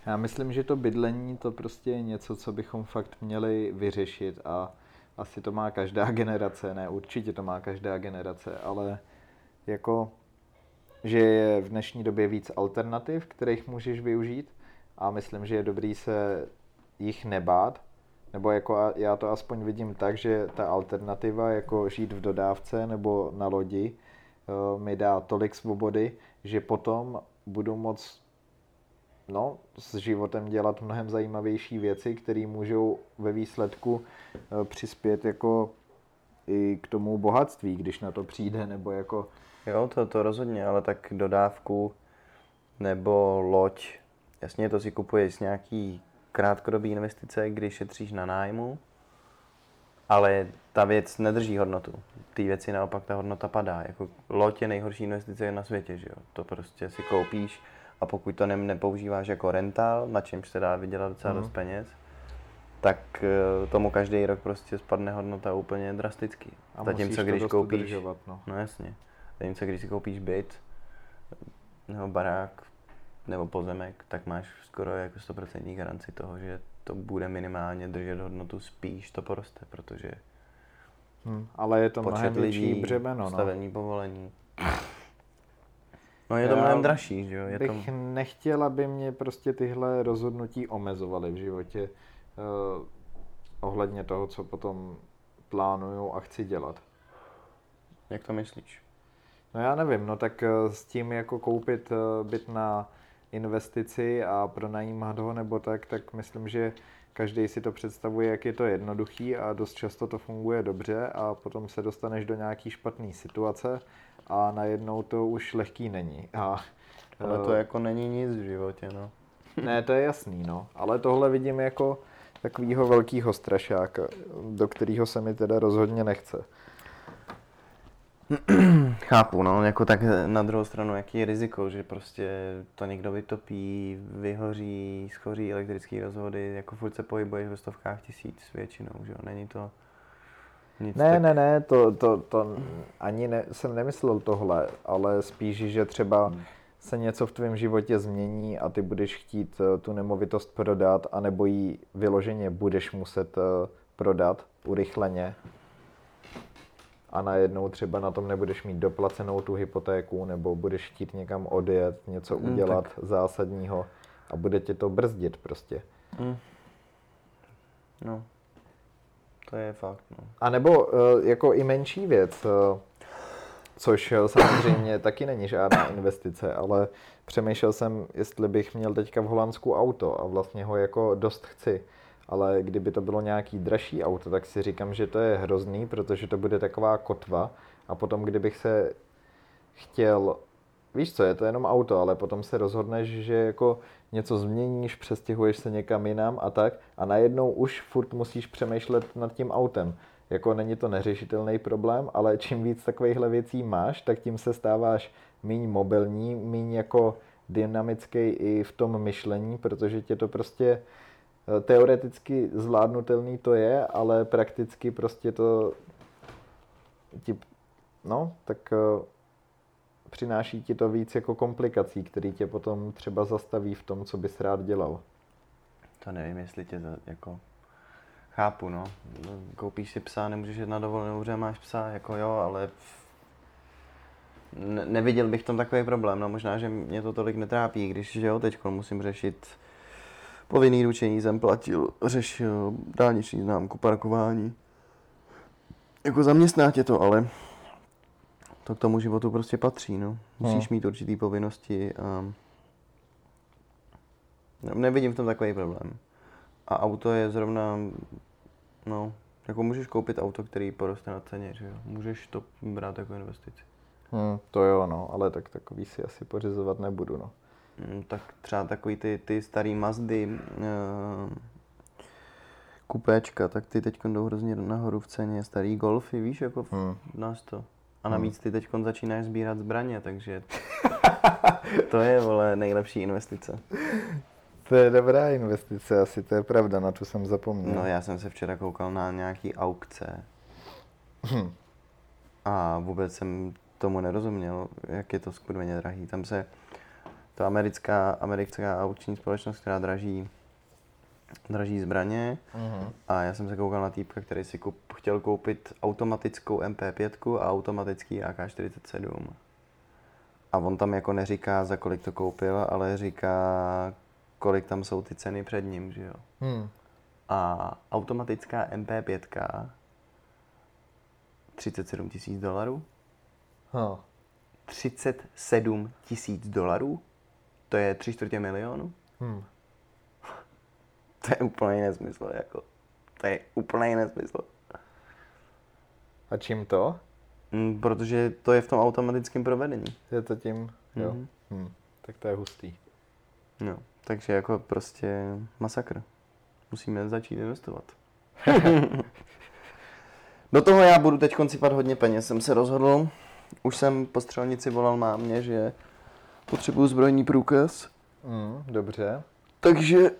Já myslím, že to bydlení to prostě je něco, co bychom fakt měli vyřešit a asi to má každá generace, ne určitě to má každá generace, ale jako, že je v dnešní době víc alternativ, kterých můžeš využít. A myslím, že je dobrý se jich nebát, nebo jako já to aspoň vidím tak, že ta alternativa, jako žít v dodávce nebo na lodi, eh, mi dá tolik svobody, že potom budu moc no, s životem dělat mnohem zajímavější věci, které můžou ve výsledku eh, přispět jako i k tomu bohatství, když na to přijde, nebo jako... Jo, to, to rozhodně, ale tak dodávku nebo loď, jasně to si kupuješ z nějaký krátkodobý investice, když šetříš na nájmu, ale ta věc nedrží hodnotu. Ty věci naopak ta hodnota padá. Jako loď je nejhorší investice na světě, že jo? To prostě si koupíš a pokud to ne, nepoužíváš jako rental, na čemž se dá vydělat docela mm. dost peněz, tak eh, tomu každý rok prostě spadne hodnota úplně drasticky. A Zatímco když koupíš, no. no jasně, zatímco když si koupíš byt, nebo barák, nebo pozemek, tak máš skoro jako 100% garanci toho, že to bude minimálně držet hodnotu, spíš to poroste, protože hmm, ale je to mnohem větší břemeno. No. Stavení povolení. No je to Já mnohem dražší, že jo? Je bych to... nechtěl, aby mě prostě tyhle rozhodnutí omezovaly v životě uh, ohledně toho, co potom plánuju a chci dělat. Jak to myslíš? No já nevím, no tak uh, s tím jako koupit uh, byt na investici a pronajímat ho nebo tak, tak myslím, že každý si to představuje, jak je to jednoduchý a dost často to funguje dobře a potom se dostaneš do nějaký špatné situace a najednou to už lehký není. A, ale to uh, jako není nic v životě, no. ne, to je jasný, no. Ale tohle vidím jako takovýho velkýho strašáka, do kterého se mi teda rozhodně nechce. Chápu, no, jako tak na druhou stranu, jaký je riziko, že prostě to někdo vytopí, vyhoří, schoří elektrické rozvody, jako furt se pohybuješ ve stovkách tisíc většinou, že jo, není to nic ne, tak... ne, ne, to, to, to ani ne, jsem nemyslel tohle, ale spíš, že třeba hmm. se něco v tvém životě změní a ty budeš chtít eh, tu nemovitost prodat, anebo ji vyloženě budeš muset eh, prodat urychleně a najednou třeba na tom nebudeš mít doplacenou tu hypotéku, nebo budeš chtít někam odjet, něco hmm, udělat tak. zásadního a bude tě to brzdit prostě. Hmm. No, to je fakt. No. A nebo eh, jako i menší věc, eh, což eh, samozřejmě taky není žádná investice, ale přemýšlel jsem, jestli bych měl teďka v Holandsku auto a vlastně ho jako dost chci. Ale kdyby to bylo nějaký dražší auto, tak si říkám, že to je hrozný, protože to bude taková kotva a potom kdybych se chtěl víš co, je to jenom auto, ale potom se rozhodneš, že jako něco změníš, přestěhuješ se někam jinam a tak a najednou už furt musíš přemýšlet nad tím autem. Jako není to neřešitelný problém, ale čím víc takovýchhle věcí máš, tak tím se stáváš míň mobilní, míň jako dynamický i v tom myšlení, protože tě to prostě teoreticky zvládnutelný to je, ale prakticky prostě to ti, no, tak eh, přináší ti to víc jako komplikací, který tě potom třeba zastaví v tom, co bys rád dělal. To nevím, jestli tě za, jako chápu, no. Koupíš si psa, nemůžeš jít na dovolenou, že máš psa, jako jo, ale ne, neviděl bych v tom takový problém, no možná, že mě to tolik netrápí, když že jo, teď musím řešit Povinný ručení jsem platil, řešil dálniční známku, parkování. Jako zaměstná tě to, ale to k tomu životu prostě patří, no. Musíš mít určitý povinnosti a nevidím v tom takový problém. A auto je zrovna, no, jako můžeš koupit auto, který poroste na ceně, že jo. Můžeš to brát jako investici. Hmm, to jo, no, ale tak takový si asi pořizovat nebudu, no. Mm, tak třeba takový ty, ty starý Mazdy, uh, kupéčka, tak ty teď jdou hrozně nahoru v ceně. Starý Golfy, víš, jako v Hmm. nás to. A navíc ty teď začínáš sbírat zbraně, takže to je, vole, nejlepší investice. To je dobrá investice, asi to je pravda, na tu jsem zapomněl. No já jsem se včera koukal na nějaký aukce Hm. a vůbec jsem tomu nerozuměl, jak je to skurveně drahý. Tam se, to americká, americká aukční společnost, která draží, draží zbraně Mhm. a já jsem se koukal na týpka, který si kup, chtěl koupit automatickou MP5 a automatický AK-47. A on tam jako neříká, za kolik to koupil, ale říká, kolik tam jsou ty ceny před ním, že jo. Hm. A automatická MP5 37 tisíc dolarů. No. 37 tisíc dolarů? To je tři čtvrtě milionu? Hm. To je úplný nesmysl, jako. To je úplný nesmysl. A čím to? Mm, protože to je v tom automatickém provedení. Je to tím? Jo. Mhm. Hm. Tak to je hustý. No, takže jako prostě masakr. Musíme začít investovat. Do toho já budu teď sypat hodně peněz, jsem se rozhodl. Už jsem po střelnici volal mámě, že potřebuju zbrojní průkaz. Hm. Dobře. Takže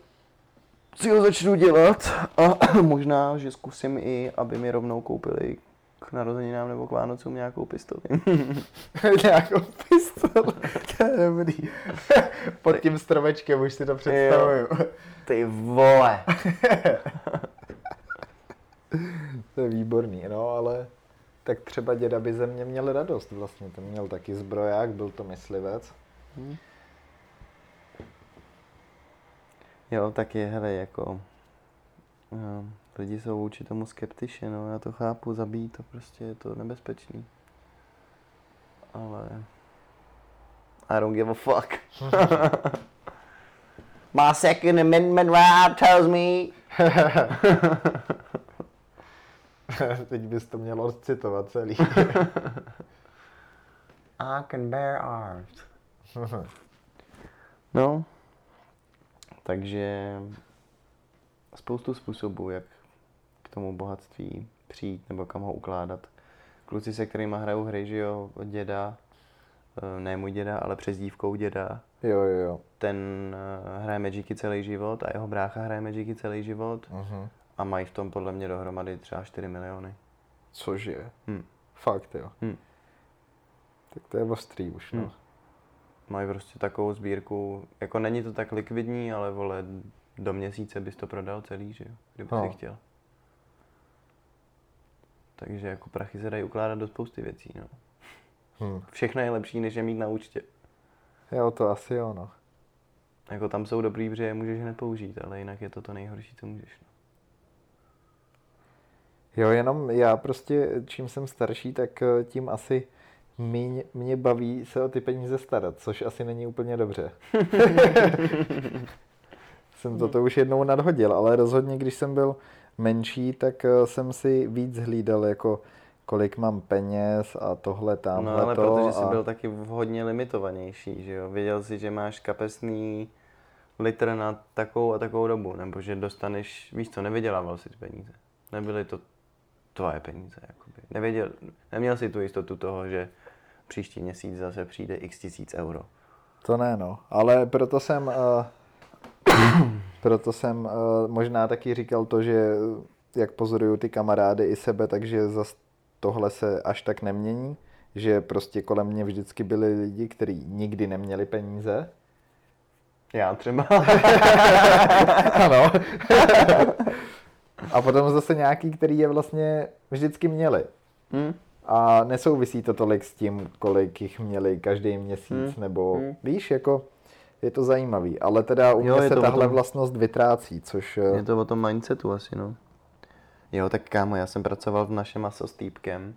si ho začnu dělat a možná, že zkusím i, aby mi rovnou koupili k narozeninám nebo k Vánocům nějakou pistoli. Nějakou pistol. to je dobrý. Pod tím stromečkem už si to představuju. Ty vole. To je výborný, no ale tak třeba děda by ze mě měl radost vlastně. Ten měl taky zbroják, byl to myslivec. Jo, tak je, hele, jako... No, lidi jsou vůči tomu skeptiši, no, já to chápu, zabít to prostě je to nebezpečný. Ale... I don't give a fuck. My second amendment right tells me... Teď bys to měl odcitovat celý. I can bear arms. No, takže spoustu způsobů, jak k tomu bohatství přijít nebo kam ho ukládat. Kluci, se kterými hrajou hry, že jo, od děda, eh, ne můj děda, ale přes dívkou děda, jo, jo, jo. ten eh, hraje Magicy celý život a jeho brácha hraje Magicy celý život Mhm. a mají v tom podle mě dohromady třeba 4 miliony. Cože? Hm. Fakt, jo. Hm. Tak to je ostrý už, no. Hm. Mají prostě takovou sbírku, jako není to tak likvidní, ale vole, do měsíce bys to prodal celý, že jo, kdyby No. si chtěl. Takže jako prachy se dají ukládat do spousty věcí, no. Hm. Všechno je lepší, než je mít na účtě. Jo, to asi jo, no. Jako tam jsou dobrý, protože je můžeš hned použít, ale jinak je to to nejhorší, co můžeš. No. Jo, jenom já prostě, čím jsem starší, tak eh, tím asi míň mě baví se o ty peníze starat, což asi není úplně dobře. jsem toto už jednou nadhodil, ale rozhodně, když jsem byl menší, tak eh, jsem si víc hlídal, jako kolik mám peněz a tohle tamhle No ale to. protože jsi a... byl taky hodně limitovanější, že jo. Věděl jsi, že máš kapesný litr na takovou a takovou dobu, nebo že dostaneš, víš co, nevydělával si ty peníze. Nebyly to tvoje peníze, jakoby. Nevěděl, neměl si tu jistotu toho, že příští měsíc zase přijde x tisíc euro. To ne, no. Ale proto jsem, uh, proto jsem uh, možná taky říkal to, že jak pozoruju ty kamarády i sebe, takže zas tohle se až tak nemění, že prostě kolem mě vždycky byli lidi, kteří nikdy neměli peníze. Já třeba. ano. A potom zase nějaký, který je vlastně vždycky měli. hm? A nesouvisí to tolik s tím, kolik jich měli každý měsíc, Hmm. nebo Hmm. víš, jako je to zajímavý, ale teda u mě Jo, se tahle tom- vlastnost vytrácí, což... eh, Je to o tom mindsetu asi, no. Jo, tak kámo, já jsem pracoval v našem maso s týpkem,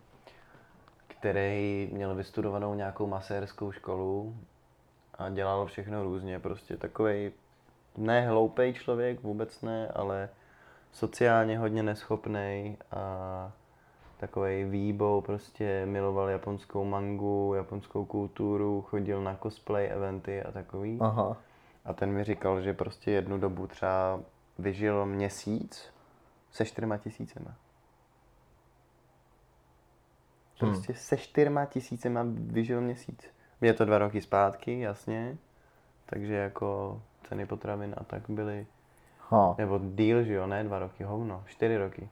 který měl vystudovanou nějakou masérskou školu a dělal všechno různě, prostě takovej ne hloupej člověk, vůbec ne, ale sociálně hodně neschopný a takový výbou, prostě miloval japonskou mangu, japonskou kulturu, chodil na cosplay eventy a takový. Aha. A ten mi říkal, že prostě jednu dobu třeba vyžil měsíc se čtyřma tisícema. Prostě se čtyřma tisícema vyžil měsíc. Je to dva roky zpátky, jasně. Takže jako ceny potravin a tak byly, Ha. nebo díl, že jo, ne dva roky, hovno, čtyři roky.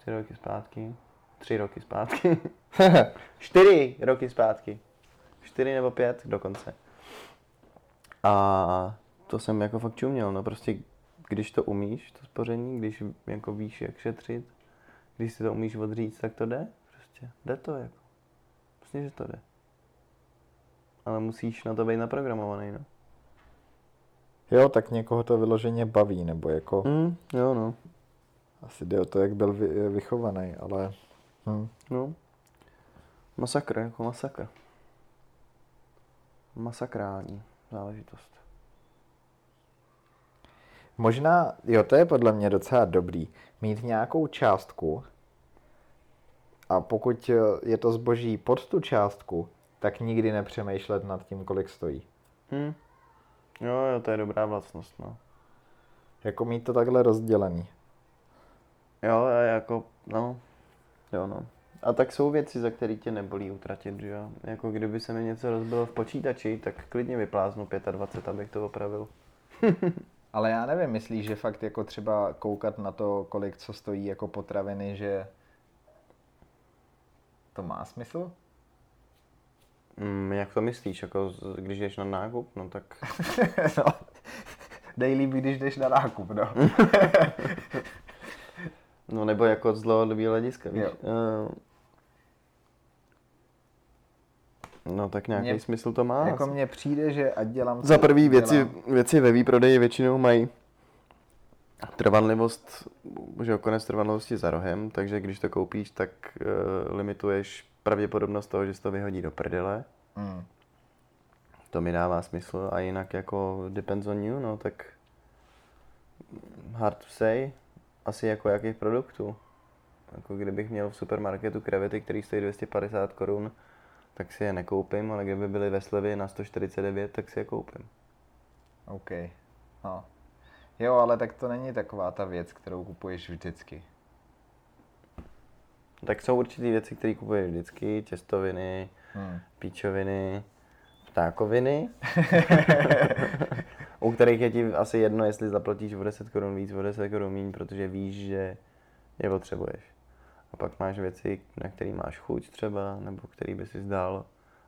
Čtyři roky zpátky, tři roky zpátky, čtyři roky zpátky. Čtyři nebo pět dokonce. A to jsem jako fakt čuměl, no prostě když to umíš, to spoření, když jako víš, jak šetřit, když si to umíš odříct, tak to jde, prostě, jde to jako. Prostě, že to jde. Ale musíš na to být naprogramovaný, no. Jo, tak někoho to vyloženě baví, nebo jako... Mm, jo, no. Asi jde o to, jak byl vy, vychovaný, ale... Hm. No. Masakr, jako masakr. Masakrální záležitost. Možná, jo, to je podle mě docela dobrý, mít nějakou částku a pokud eh, je to zboží pod tu částku, tak nikdy nepřemýšlet nad tím, kolik stojí. Hm. Jo, jo, to je dobrá vlastnost, no. Jako mít to takhle rozdělený. Jo, jako, no, jo, no. A tak jsou věci, za které tě nebolí utratit, že jo. Jako kdyby se mi něco rozbilo v počítači, tak klidně vypláznu 25, abych to opravil. Ale já nevím, myslíš, že fakt jako třeba koukat na to, kolik co stojí jako potraviny, že to má smysl? Mm, jak to myslíš, jako když jdeš na nákup, no tak... no, nejlíp, když jdeš na nákup, no. No nebo jako z dlouhodobého hlediska, víš. Eh, No tak nějaký Mně- smysl to má. jako mně přijde, že ať dělám... Za prvý věci, dělám. věci ve výprodeji většinou mají trvanlivost, že jo, konec trvanlivosti za rohem, takže když to koupíš, tak uh, limituješ pravděpodobnost toho, že se to vyhodí do prdele. Mm. To mi dává smysl a jinak jako depends on you, no tak hard to say, asi jako jakých produktů. Jako kdybych měl v supermarketu krevety, které stojí 250 korun, tak si je nekoupím, ale kdyby byly ve slevě na 149, tak si je koupím. OK. No. Jo, ale tak to není taková ta věc, kterou kupuješ vždycky. Tak jsou určitý věci, které kupuješ vždycky, těstoviny, Hmm. píčoviny, ptákoviny, u kterých je ti asi jedno, jestli zaplatíš o 10 korun víc, o 10 korun méně, protože víš, že je potřebuješ. A pak máš věci, na které máš chuť třeba, nebo který by si zdal,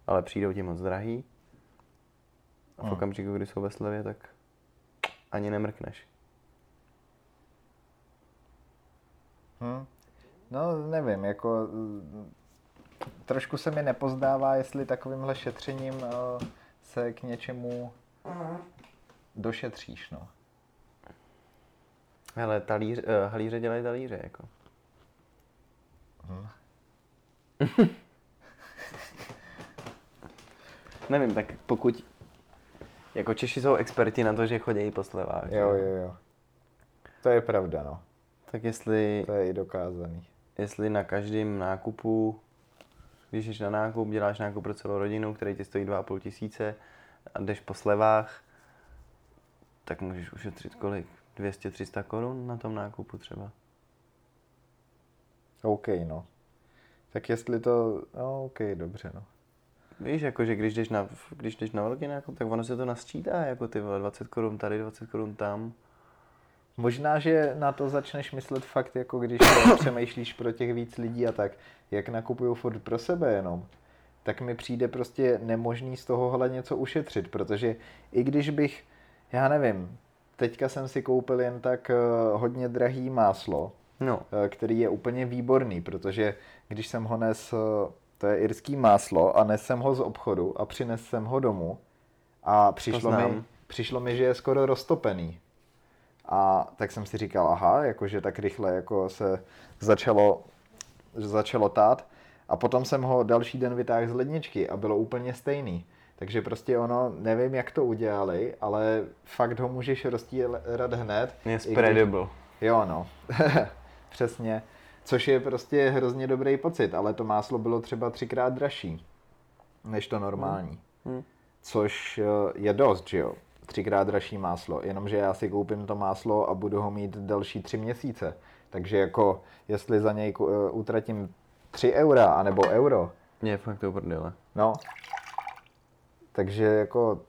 ale přijdou ti moc drahý. A v Hmm. okamžiku, kdy jsou ve slevě, tak ani nemrkneš. Hm. No, nevím, jako trošku se mi nepozdává, jestli takovýmhle šetřením eh, se k něčemu došetříš, no. Hele, talíř, uh, halíře dělají talíře, jako. Hm. Nevím, tak pokud... Jako Češi jsou experti na to, že chodí po slevách. Jo, jo, jo. To je pravda, no. Tak jestli, To je i dokázaný. jestli na každém nákupu, když jdeš na nákup, děláš nákup pro celou rodinu, který ti stojí 2,5 tisíce a jdeš po slevách, tak můžeš ušetřit kolik? 200-300 korun na tom nákupu třeba. OK, no. Tak jestli to, no OK, dobře, no. Víš, jako, že když jdeš na, když jdeš na velký nákup, tak ono se to nasčítá, jako ty vole, 20 korun tady, 20 korun tam. Možná, že na to začneš myslet fakt, jako když přemýšlíš pro těch víc lidí a tak, jak nakupuju furt pro sebe jenom, tak mi přijde prostě nemožný z tohohle něco ušetřit, protože i když bych, já nevím, teďka jsem si koupil jen tak eh, hodně drahý máslo, No, eh, který je úplně výborný, protože když jsem ho nes, eh, to je irský máslo, a nes jsem ho z obchodu a přines jsem ho domů A přišlo mi, přišlo mi, že je skoro roztopený. A tak jsem si říkal, aha, jakože tak rychle jako se začalo, začalo tát. A potom jsem ho další den vytáhl z ledničky a bylo úplně stejný. Takže prostě ono, nevím, jak to udělali, ale fakt ho můžeš roztírat hned. Je spreadable. Jo, no. Přesně. Což je prostě hrozně dobrý pocit, ale to máslo bylo třeba třikrát dražší než to normální. Hmm. Což eh, je dost, že jo? Třikrát dražší máslo. Jenomže já si koupím to máslo a budu ho mít další tři měsíce. Takže jako, jestli za něj eh, utratím 3 eura, anebo euro, Je fakt to prdele. no. Takže jako,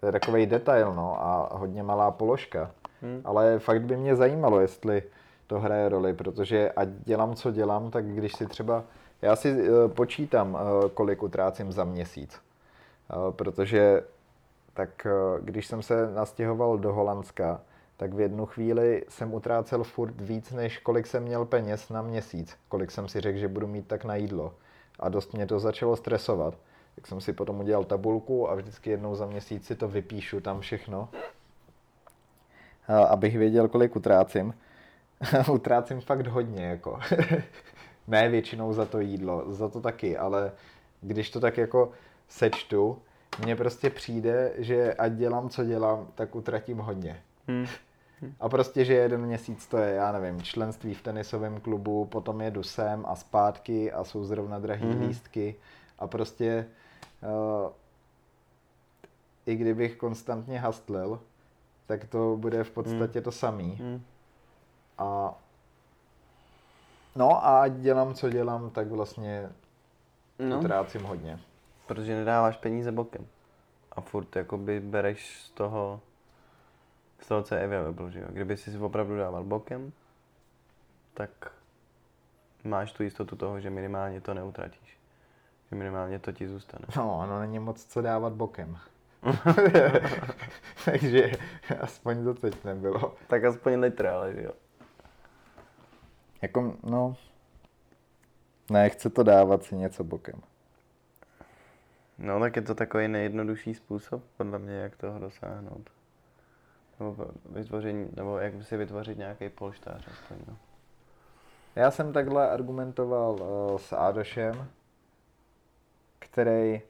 to je takový detail, no, a hodně malá položka. Hmm. Ale fakt by mě zajímalo, jestli to hraje roli, protože ať dělám, co dělám, tak když si třeba, já si eh, počítám, eh, kolik utrácím za měsíc. Eh, Protože tak když jsem se nastěhoval do Holandska, tak v jednu chvíli jsem utrácel furt víc, než kolik jsem měl peněz na měsíc. Kolik jsem si řekl, že budu mít tak na jídlo. A dost mě to začalo stresovat. Tak jsem si potom udělal tabulku a vždycky jednou za měsíc si to vypíšu tam všechno. Abych věděl, kolik utrácím. utrácím fakt hodně, jako. ne většinou za to jídlo, za to taky, ale když to tak jako sečtu, mně prostě přijde, že ať dělám, co dělám, tak utratím hodně. Hmm. A prostě, že jeden měsíc to je, já nevím, členství v tenisovém klubu, potom jedu sem a zpátky a jsou zrovna drahý Mhm. mm-hmm. lístky a prostě i kdybych konstantně hastlil, tak to bude v podstatě to samý. Hmm. A no a ať dělám, co dělám, tak vlastně No, utrácím hodně. protože nedáváš peníze bokem. A furt jakoby bereš z toho, z toho, co je available, že jo. Kdyby jsi si opravdu dával bokem, tak máš tu jistotu toho, že minimálně to neutratíš. Že minimálně to ti zůstane. No, ono není moc co dávat bokem. Takže aspoň to teď nebylo. Tak aspoň litr, ale jo. Jako, no, nechce to dávat si něco bokem. No tak je to takový nejjednodušší způsob, podle mě, jak toho dosáhnout. Nebo vytvoření, nebo jak si vytvořit nějaký polštář aspoň, no. Já jsem takhle argumentoval uh, s Ádošem, který,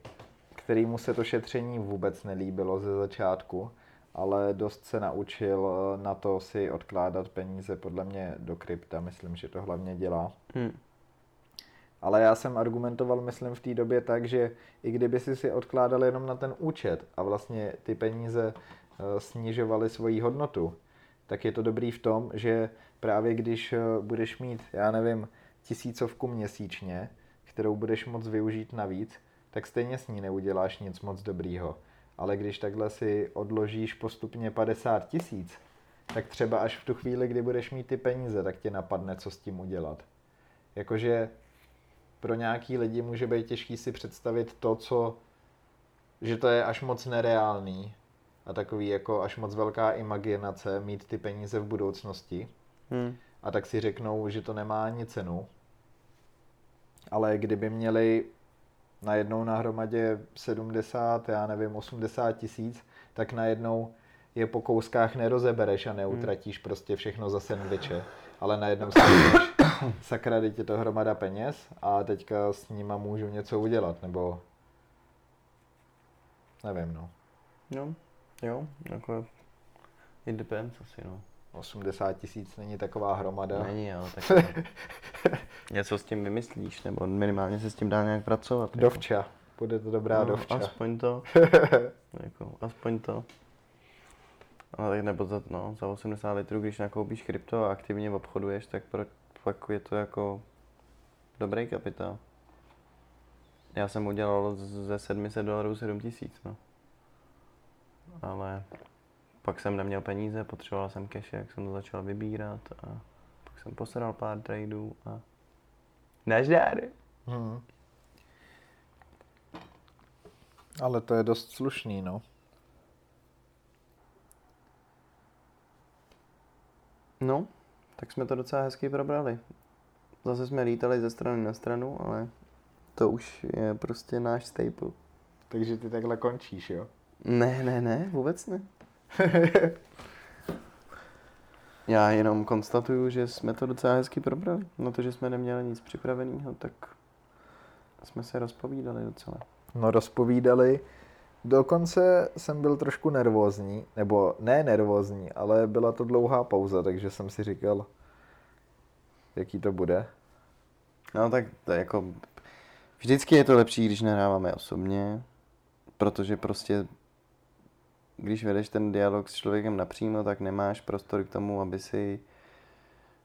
který mu se to šetření vůbec nelíbilo ze začátku, ale dost se naučil uh, na to si odkládat peníze podle mě do krypta, myslím, že to hlavně dělá. Hm. Ale já jsem argumentoval, myslím, v té době tak, že i kdyby si si odkládal jenom na ten účet a vlastně ty peníze eh, snižovaly svoji hodnotu, tak je to dobrý v tom, že právě když eh, budeš mít, já nevím, tisícovku měsíčně, kterou budeš moc využít navíc, tak stejně s ní neuděláš nic moc dobrýho. Ale když takhle si odložíš postupně 50 tisíc, tak třeba až v tu chvíli, kdy budeš mít ty peníze, tak tě napadne, co s tím udělat. Jakože pro nějaký lidi může být těžký si představit to, co, že to je až moc nereálný a takový jako až moc velká imaginace mít ty peníze v budoucnosti Hm. a tak si řeknou, že to nemá ani cenu. Ale kdyby měli najednou na hromadě 70, já nevím, 80 tisíc, tak najednou je po kouskách nerozebereš a neutratíš prostě všechno za sendviče, ale najednou si řekneš, sakra, teď je to hromada peněz a teďka s nima můžu něco udělat, nebo nevím, no. No, jo, jako it depends asi, no. 80 tisíc není taková hromada. Není, ale tak něco s tím vymyslíš, nebo minimálně se s tím dá nějak pracovat. jako. Dovča, bude to dobrá no, dovča. Aspoň to, jako, aspoň to. Ale tak nebo za, no, za 80 litrů, když nakoupíš krypto a aktivně obchoduješ, tak pro, pak je to jako dobrý kapitál. Já jsem udělal ze 700 dolarů 7000, no. Ale pak jsem neměl peníze, potřeboval jsem cash, jak jsem to začal vybírat a pak jsem posral pár tradeů a naždár. Hmm. Ale to je dost slušný, no. No, tak jsme to docela hezky probrali. Zase jsme lítali ze strany na stranu, ale to už je prostě náš staple. Takže ty takhle končíš, jo? Ne, ne, ne, vůbec ne. Já jenom konstatuju, že jsme to docela hezky probrali. Na to, že jsme neměli nic připraveného, tak jsme se rozpovídali docela. No rozpovídali. Dokonce jsem byl trošku nervózní, nebo ne nervózní, ale byla to dlouhá pauza, takže jsem si říkal, jaký to bude. No tak to jako, vždycky je to lepší, když nahráváme osobně, protože prostě když vedeš ten dialog s člověkem napřímo, tak nemáš prostor k tomu, aby si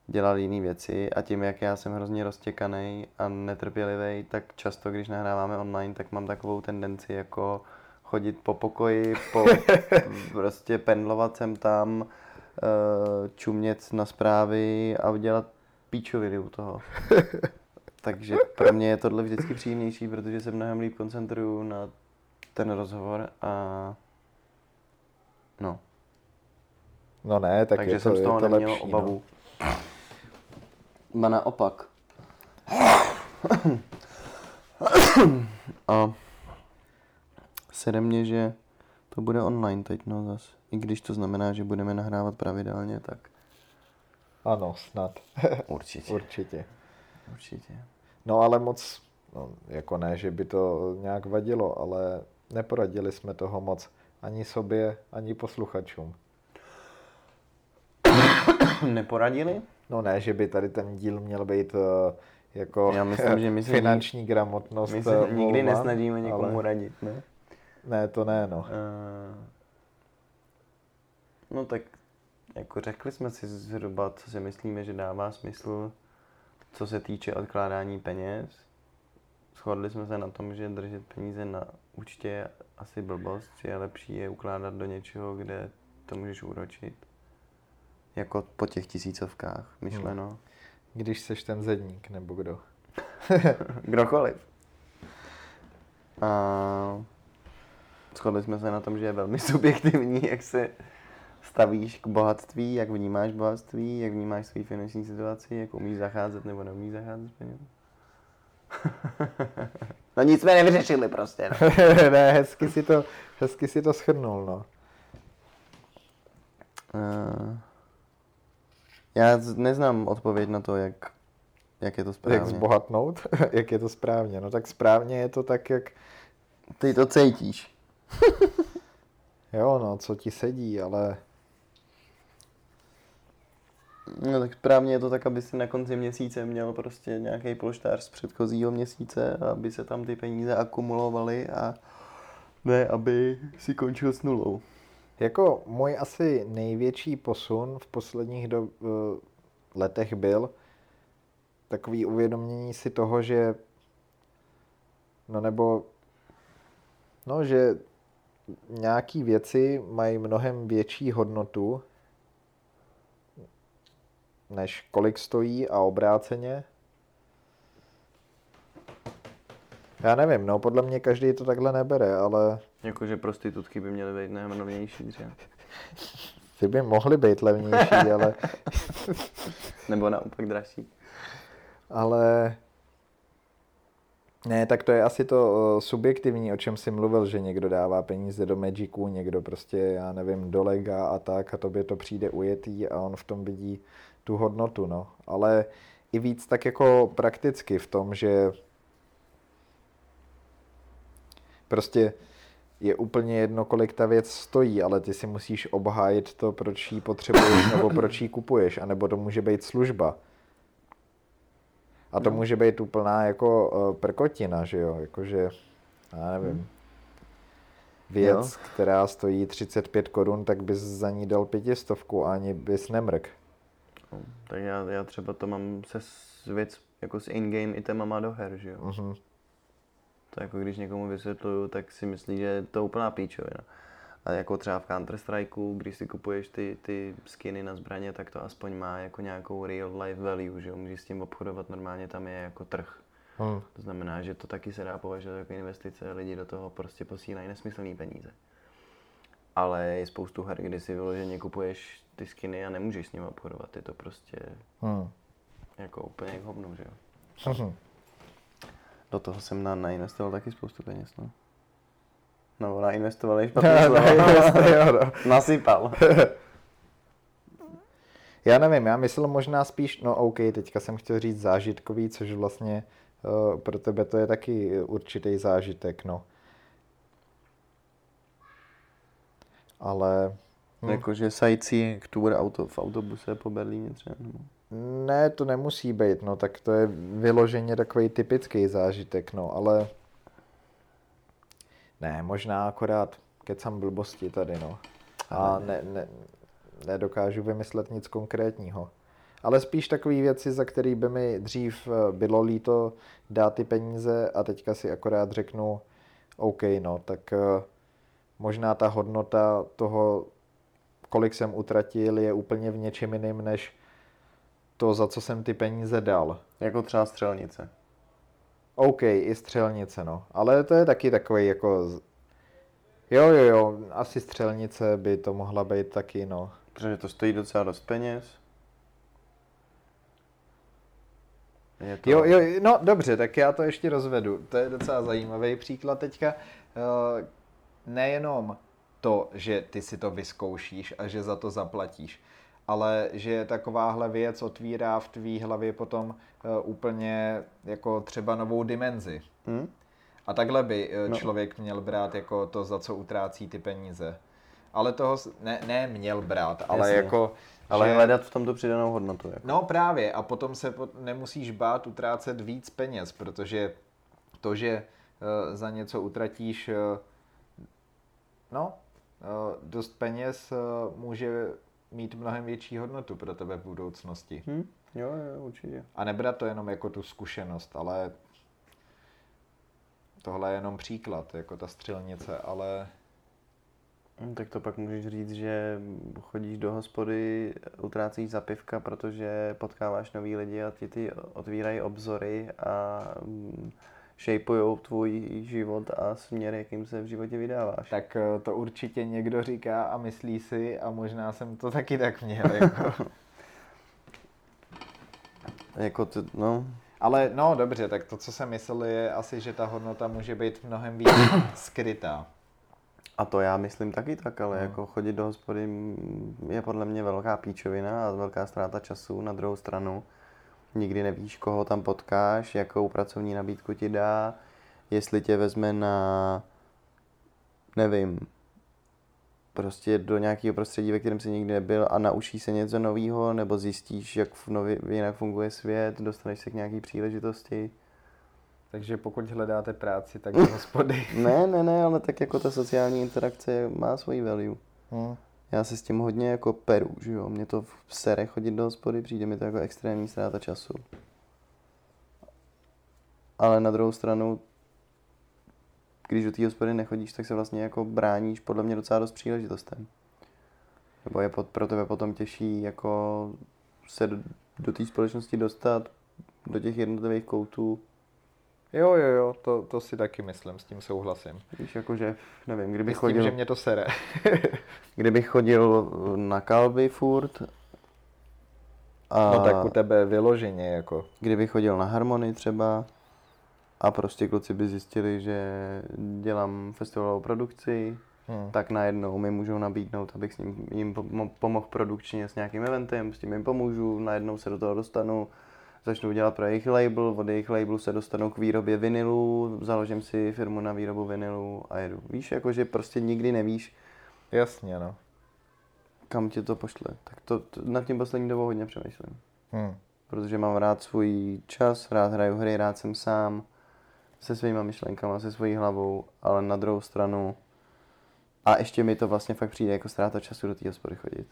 dělal jiné věci a tím, jak já jsem hrozně roztěkaný a netrpělivý, tak často, když nahráváme online, tak mám takovou tendenci jako chodit po pokoji, po, prostě pendlovat sem tam, eh, čumět na zprávy a udělat píčoviny u toho. Takže pro mě je tohle vždycky příjemnější, protože se mnohem líp koncentruju na ten rozhovor a no. No ne, tak Takže je to, jsem z toho je to neměl lepší, obavu. Ba naopak. A sere mě, že to bude online teď, no zas. I když to znamená, že budeme nahrávat pravidelně, tak No. Ano, snad. určitě. Určitě. Určitě. No ale moc, no, jako ne, že by to nějak vadilo, ale neporadili jsme toho moc ani sobě, ani posluchačům. Neporadili? No ne, že by tady ten díl měl být eh, jako Já myslím, že my finanční gramotnost. My eh, se nikdy volba, nesnažíme někomu ale... radit, ne? Ne, to ne, no. Eh, No tak jako řekli jsme si zhruba, co si myslíme, že dává smysl, co se týče odkládání peněz. Shodli jsme se na tom, že držet peníze na účtě asi blbost, že je lepší je ukládat do něčeho, kde to můžeš úročit. Jako po těch tisícovkách, myšleno. Když seš ten zedník, nebo kdo. Kdokoliv. A shodli jsme se na tom, že je velmi subjektivní, jak se stavíš k bohatství, jak vnímáš bohatství, jak vnímáš svou finanční situaci, jak umíš zacházet nebo neumíš zacházet s penězi. no nic jsme nevyřešili prostě. No. ne, hezky si to, hezky si to schrnul, no. Uh, já neznám odpověď na to, jak, jak je to správně. Jak zbohatnout? jak je to správně? No tak správně je to tak, jak, Ty to cítíš. jo, no, co ti sedí, ale No tak správně je to tak, aby si na konci měsíce měl prostě nějaký polštář z předchozího měsíce, aby se tam ty peníze akumulovaly a ne, aby si končil s nulou. Jako můj asi největší posun v posledních do, eh, letech byl takový uvědomění si toho, že no nebo no, že nějaký věci mají mnohem větší hodnotu, než kolik stojí a obráceně. Já nevím, no podle mě každý to takhle nebere, ale Jakože prostitutky by měly být mnohem levnější ty by mohly být levnější, ale Nebo naopak dražší. Ale ne, tak to je asi to uh, subjektivní, o čem jsi mluvil, že někdo dává peníze do Magicu, někdo prostě, já nevím, do Lega a tak a tobě to přijde ujetý a on v tom vidí tu hodnotu, no. Ale i víc tak jako prakticky v tom, že prostě je úplně jedno, kolik ta věc stojí, ale ty si musíš obhájit to, proč ji potřebuješ nebo proč ji kupuješ, anebo to může být služba. A to No. může být úplná jako uh, prkotina, že jo, jakože, já nevím, věc, Jo. která stojí 35 korun, tak bys za ní dal pětistovku a ani bys nemrk. No, tak já, já třeba to mám se věc jako s in-game itemama do her, že jo. Mhm. To jako když někomu vysvětluju, tak si myslí, že je to úplná píčovina. A jako třeba v Counter Strikeu, když si kupuješ ty, ty skiny na zbraně, tak to aspoň má jako nějakou real life value, že jo? Můžeš s tím obchodovat, normálně tam je jako trh. Hm. To znamená, že to taky se dá považovat jako investice, lidi do toho prostě posílají nesmyslné peníze. Ale je spoustu her, kdy si vyloženě kupuješ ty skiny a nemůžeš s nimi obchodovat, je to prostě Hm. jako úplně k hovnu, že jo. Mhm. Do toho jsem na, nainvestoval taky spoustu peněz, no. Slovo. nainvestovali, jo, no. Nasypal. Já nevím, já myslel možná spíš, no OK, teďka jsem chtěl říct zážitkový, což vlastně uh, pro tebe to je taky určitý zážitek, no. Ale hm, Jakože sightseeing tour auto, v autobuse po Berlíně třeba. Nebo... ne, to nemusí být, no, tak to je vyloženě takový typický zážitek, no, ale ne, možná akorát kecam blbosti tady, no. A ne, ne, nedokážu vymyslet nic konkrétního. Ale spíš takové věci, za které by mi dřív eh, bylo líto dát ty peníze a teďka si akorát řeknu, OK, no, tak eh, možná ta hodnota toho, kolik jsem utratil, je úplně v něčem jiným, než to, za co jsem ty peníze dal. Jako třeba střelnice. OK, i střelnice, no. Ale to je taky takový jako... Jo, jo, jo, asi střelnice by to mohla být taky, no. Protože to stojí docela dost peněz. Je to... Jo, jo, no dobře, tak já to ještě rozvedu. To je docela zajímavý příklad teďka. Eh, Nejenom to, že ty si to vyzkoušíš a že za to zaplatíš, ale že takováhle věc otvírá v tvý hlavě potom eh, úplně jako třeba novou dimenzi. Hm? A takhle by eh, No. člověk měl brát jako to, za co utrácí ty peníze. Ale toho, ne, ne měl brát, ale Jasně. jako... Ale že- hledat v tom tu přidanou hodnotu. Jako. No právě, a potom se nemusíš bát utrácet víc peněz, protože to, že eh, za něco utratíš no, dost peněz, eh, může mít mnohem větší hodnotu pro tebe v budoucnosti. Hm? Jo, jo, určitě. A nebrat to jenom jako tu zkušenost, ale tohle je jenom příklad, jako ta střelnice, ale Hm, Tak to pak můžeš říct, že chodíš do hospody, utrácíš za pivka, protože potkáváš nový lidi a ti ty otvírají obzory a šejpujou tvůj život a směr, jakým se v životě vydáváš. tak eh, to určitě někdo říká a myslí si a možná jsem to taky tak měl. Jako. Jako ty, no, Ale no dobře, tak to, co jsem myslel, je asi, že ta hodnota může být mnohem víc skrytá. a to já myslím taky tak, ale No. jako chodit do hospody je podle mě velká píčovina a velká ztráta času. Na druhou stranu nikdy nevíš, koho tam potkáš, jakou pracovní nabídku ti dá, jestli tě vezme na, nevím, prostě do nějakého prostředí, ve kterém jsi nikdy nebyl a naučíš se něco nového, nebo zjistíš, jak v nově, jinak funguje svět, dostaneš se k nějaký příležitosti. Takže pokud hledáte práci, tak do hospody. Ne, ne, ne, ale tak jako ta sociální interakce má svoji value. Hm. Já se s tím hodně jako peru, že jo. Mě to v sere chodit do hospody, přijde mi to jako extrémní ztráta času. Ale na druhou stranu, když do té hospody nechodíš, tak se vlastně jako bráníš podle mě docela dost příležitostem. Nebo je pod, pro tebe potom těžší jako se do, do té společnosti dostat, do těch jednotlivých koutů. Jo, jo, jo, to, to si taky myslím, s tím souhlasím. Víš, jakože, nevím, kdybych S tím, chodil... že mě to sere. Kdybych chodil na kalby furt a No tak u tebe vyloženě jako. kdybych chodil na harmonii třeba a prostě kluci by zjistili, že dělám festivalovou produkci, Hm. tak najednou mi můžou nabídnout, abych s ním, jim pomo- pomohl produkčně s nějakým eventem, s tím jim pomůžu, najednou se do toho dostanu, začnu dělat pro jejich label, od jejich labelu se dostanu k výrobě vinilu, založím si firmu na výrobu vinilu a jedu. Víš, jakože prostě nikdy nevíš, Jasně, no. kam tě to pošle. Tak to, to nad tím poslední dobou hodně přemýšlím. Hm. Protože mám rád svůj čas, rád hraju hry, rád jsem sám, se svýma myšlenkama, se svojí hlavou, ale na druhou stranu a ještě mi to vlastně fakt přijde jako ztráta času do té hospody chodit.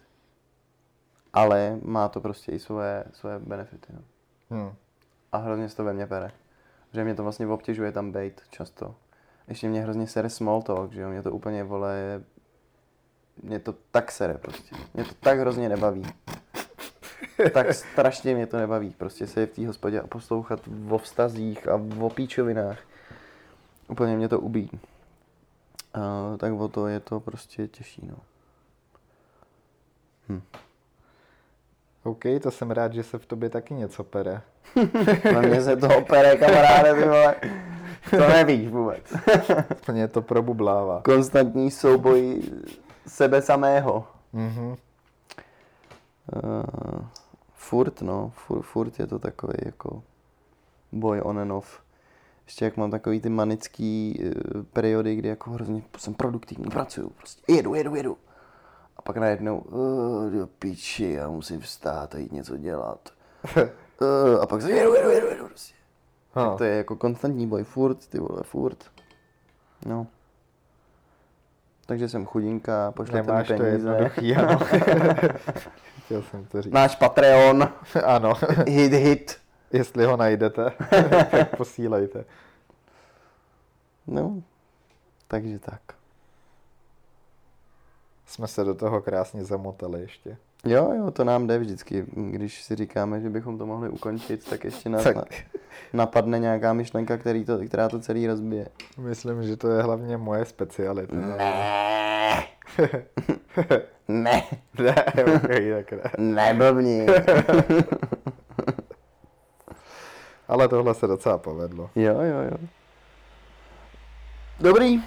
Ale má to prostě i svoje, svoje benefity. No. Hm. A hrozně se to ve mně pere. Že mě to vlastně obtěžuje tam být často. Ještě mě hrozně sere small talk, že jo, mě to úplně vole, mě to tak sere prostě. Mě to tak hrozně nebaví. tak strašně mě to nebaví, prostě se v té hospodě a poslouchat o vztazích a o píčovinách. Úplně mě to ubíjí. A, tak o to je to prostě těžší, no. OK, to jsem rád, že se v tobě taky něco pere. Na mě se to opere, kamaráde, ty vole. To nevíš vůbec. Úplně to probublává. Konstantní souboj sebe samého. Mhm. Uh, furt, no, furt, furt je to takový jako boj on and off. Ještě jak mám takový ty manický uh, periody, kdy jako hrozně jsem produktivní, pracuju, prostě jedu, jedu, jedu. A pak najednou, uh, do piči, já musím vstát a jít něco dělat. Uh, a pak se jedu, jedu, jedu, jedu, prostě. Ha. To je jako konstantní boj, furt, ty vole, furt. No. Takže jsem chudinka, pošlete mi Nemáš to peníze. jednoduchý, ano. Chtěl jsem to říct. Náš Patreon, Ano, hit, hit. jestli ho najdete, tak posílejte. No, takže tak. Jsme se do toho krásně zamotali ještě. Jo, jo, to nám jde vždycky. Když si říkáme, že bychom to mohli ukončit, tak ještě nás Tak. na, napadne nějaká myšlenka, který to, která to celý rozbije. Myslím, že to je hlavně moje specialita. Ne. ne, ne, okay, tak ne. neblbni. Ale tohle se docela povedlo. Jo, jo, jo. Dobrý.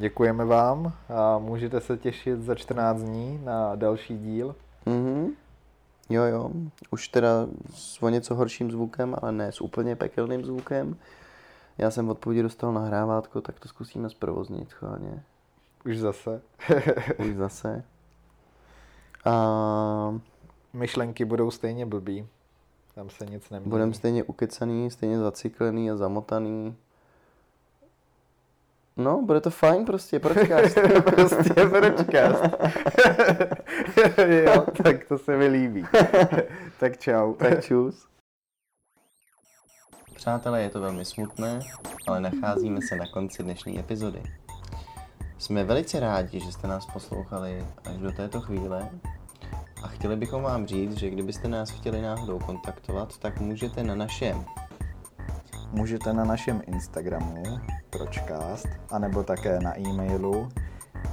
Děkujeme vám a můžete se těšit za 14 dní na další díl. Mhm. Jo, jo. Už teda s o něco horším zvukem, ale ne s úplně pekelným zvukem. Já jsem v odpovědi dostal nahrávátko, tak to zkusíme zprovoznit schválně. Už zase. Už zase. A Myšlenky budou stejně blbý. Tam se nic nemění. budeme stejně ukecaný, stejně zacyklený a zamotaný. No, bude to fajn prostě, podcast. prostě pročkast. jo, tak to se mi líbí. tak čau. tak čus. Přátelé, je to velmi smutné, ale nacházíme se na konci dnešní epizody. Jsme velice rádi, že jste nás poslouchali až do této chvíle a chtěli bychom vám říct, že kdybyste nás chtěli náhodou kontaktovat, tak můžete na našem Můžete na našem Instagramu pročcast, anebo také na e-mailu,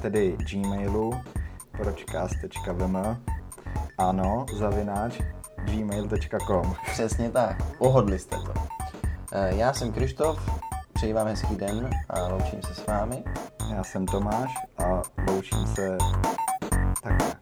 tedy gmailu pročcast.vm ano, zavináč gmail.com Přesně tak, pohodli jste to. Eh, Já jsem Krištof, přeji vám hezký den a loučím se s vámi. Já jsem Tomáš a loučím se takhle.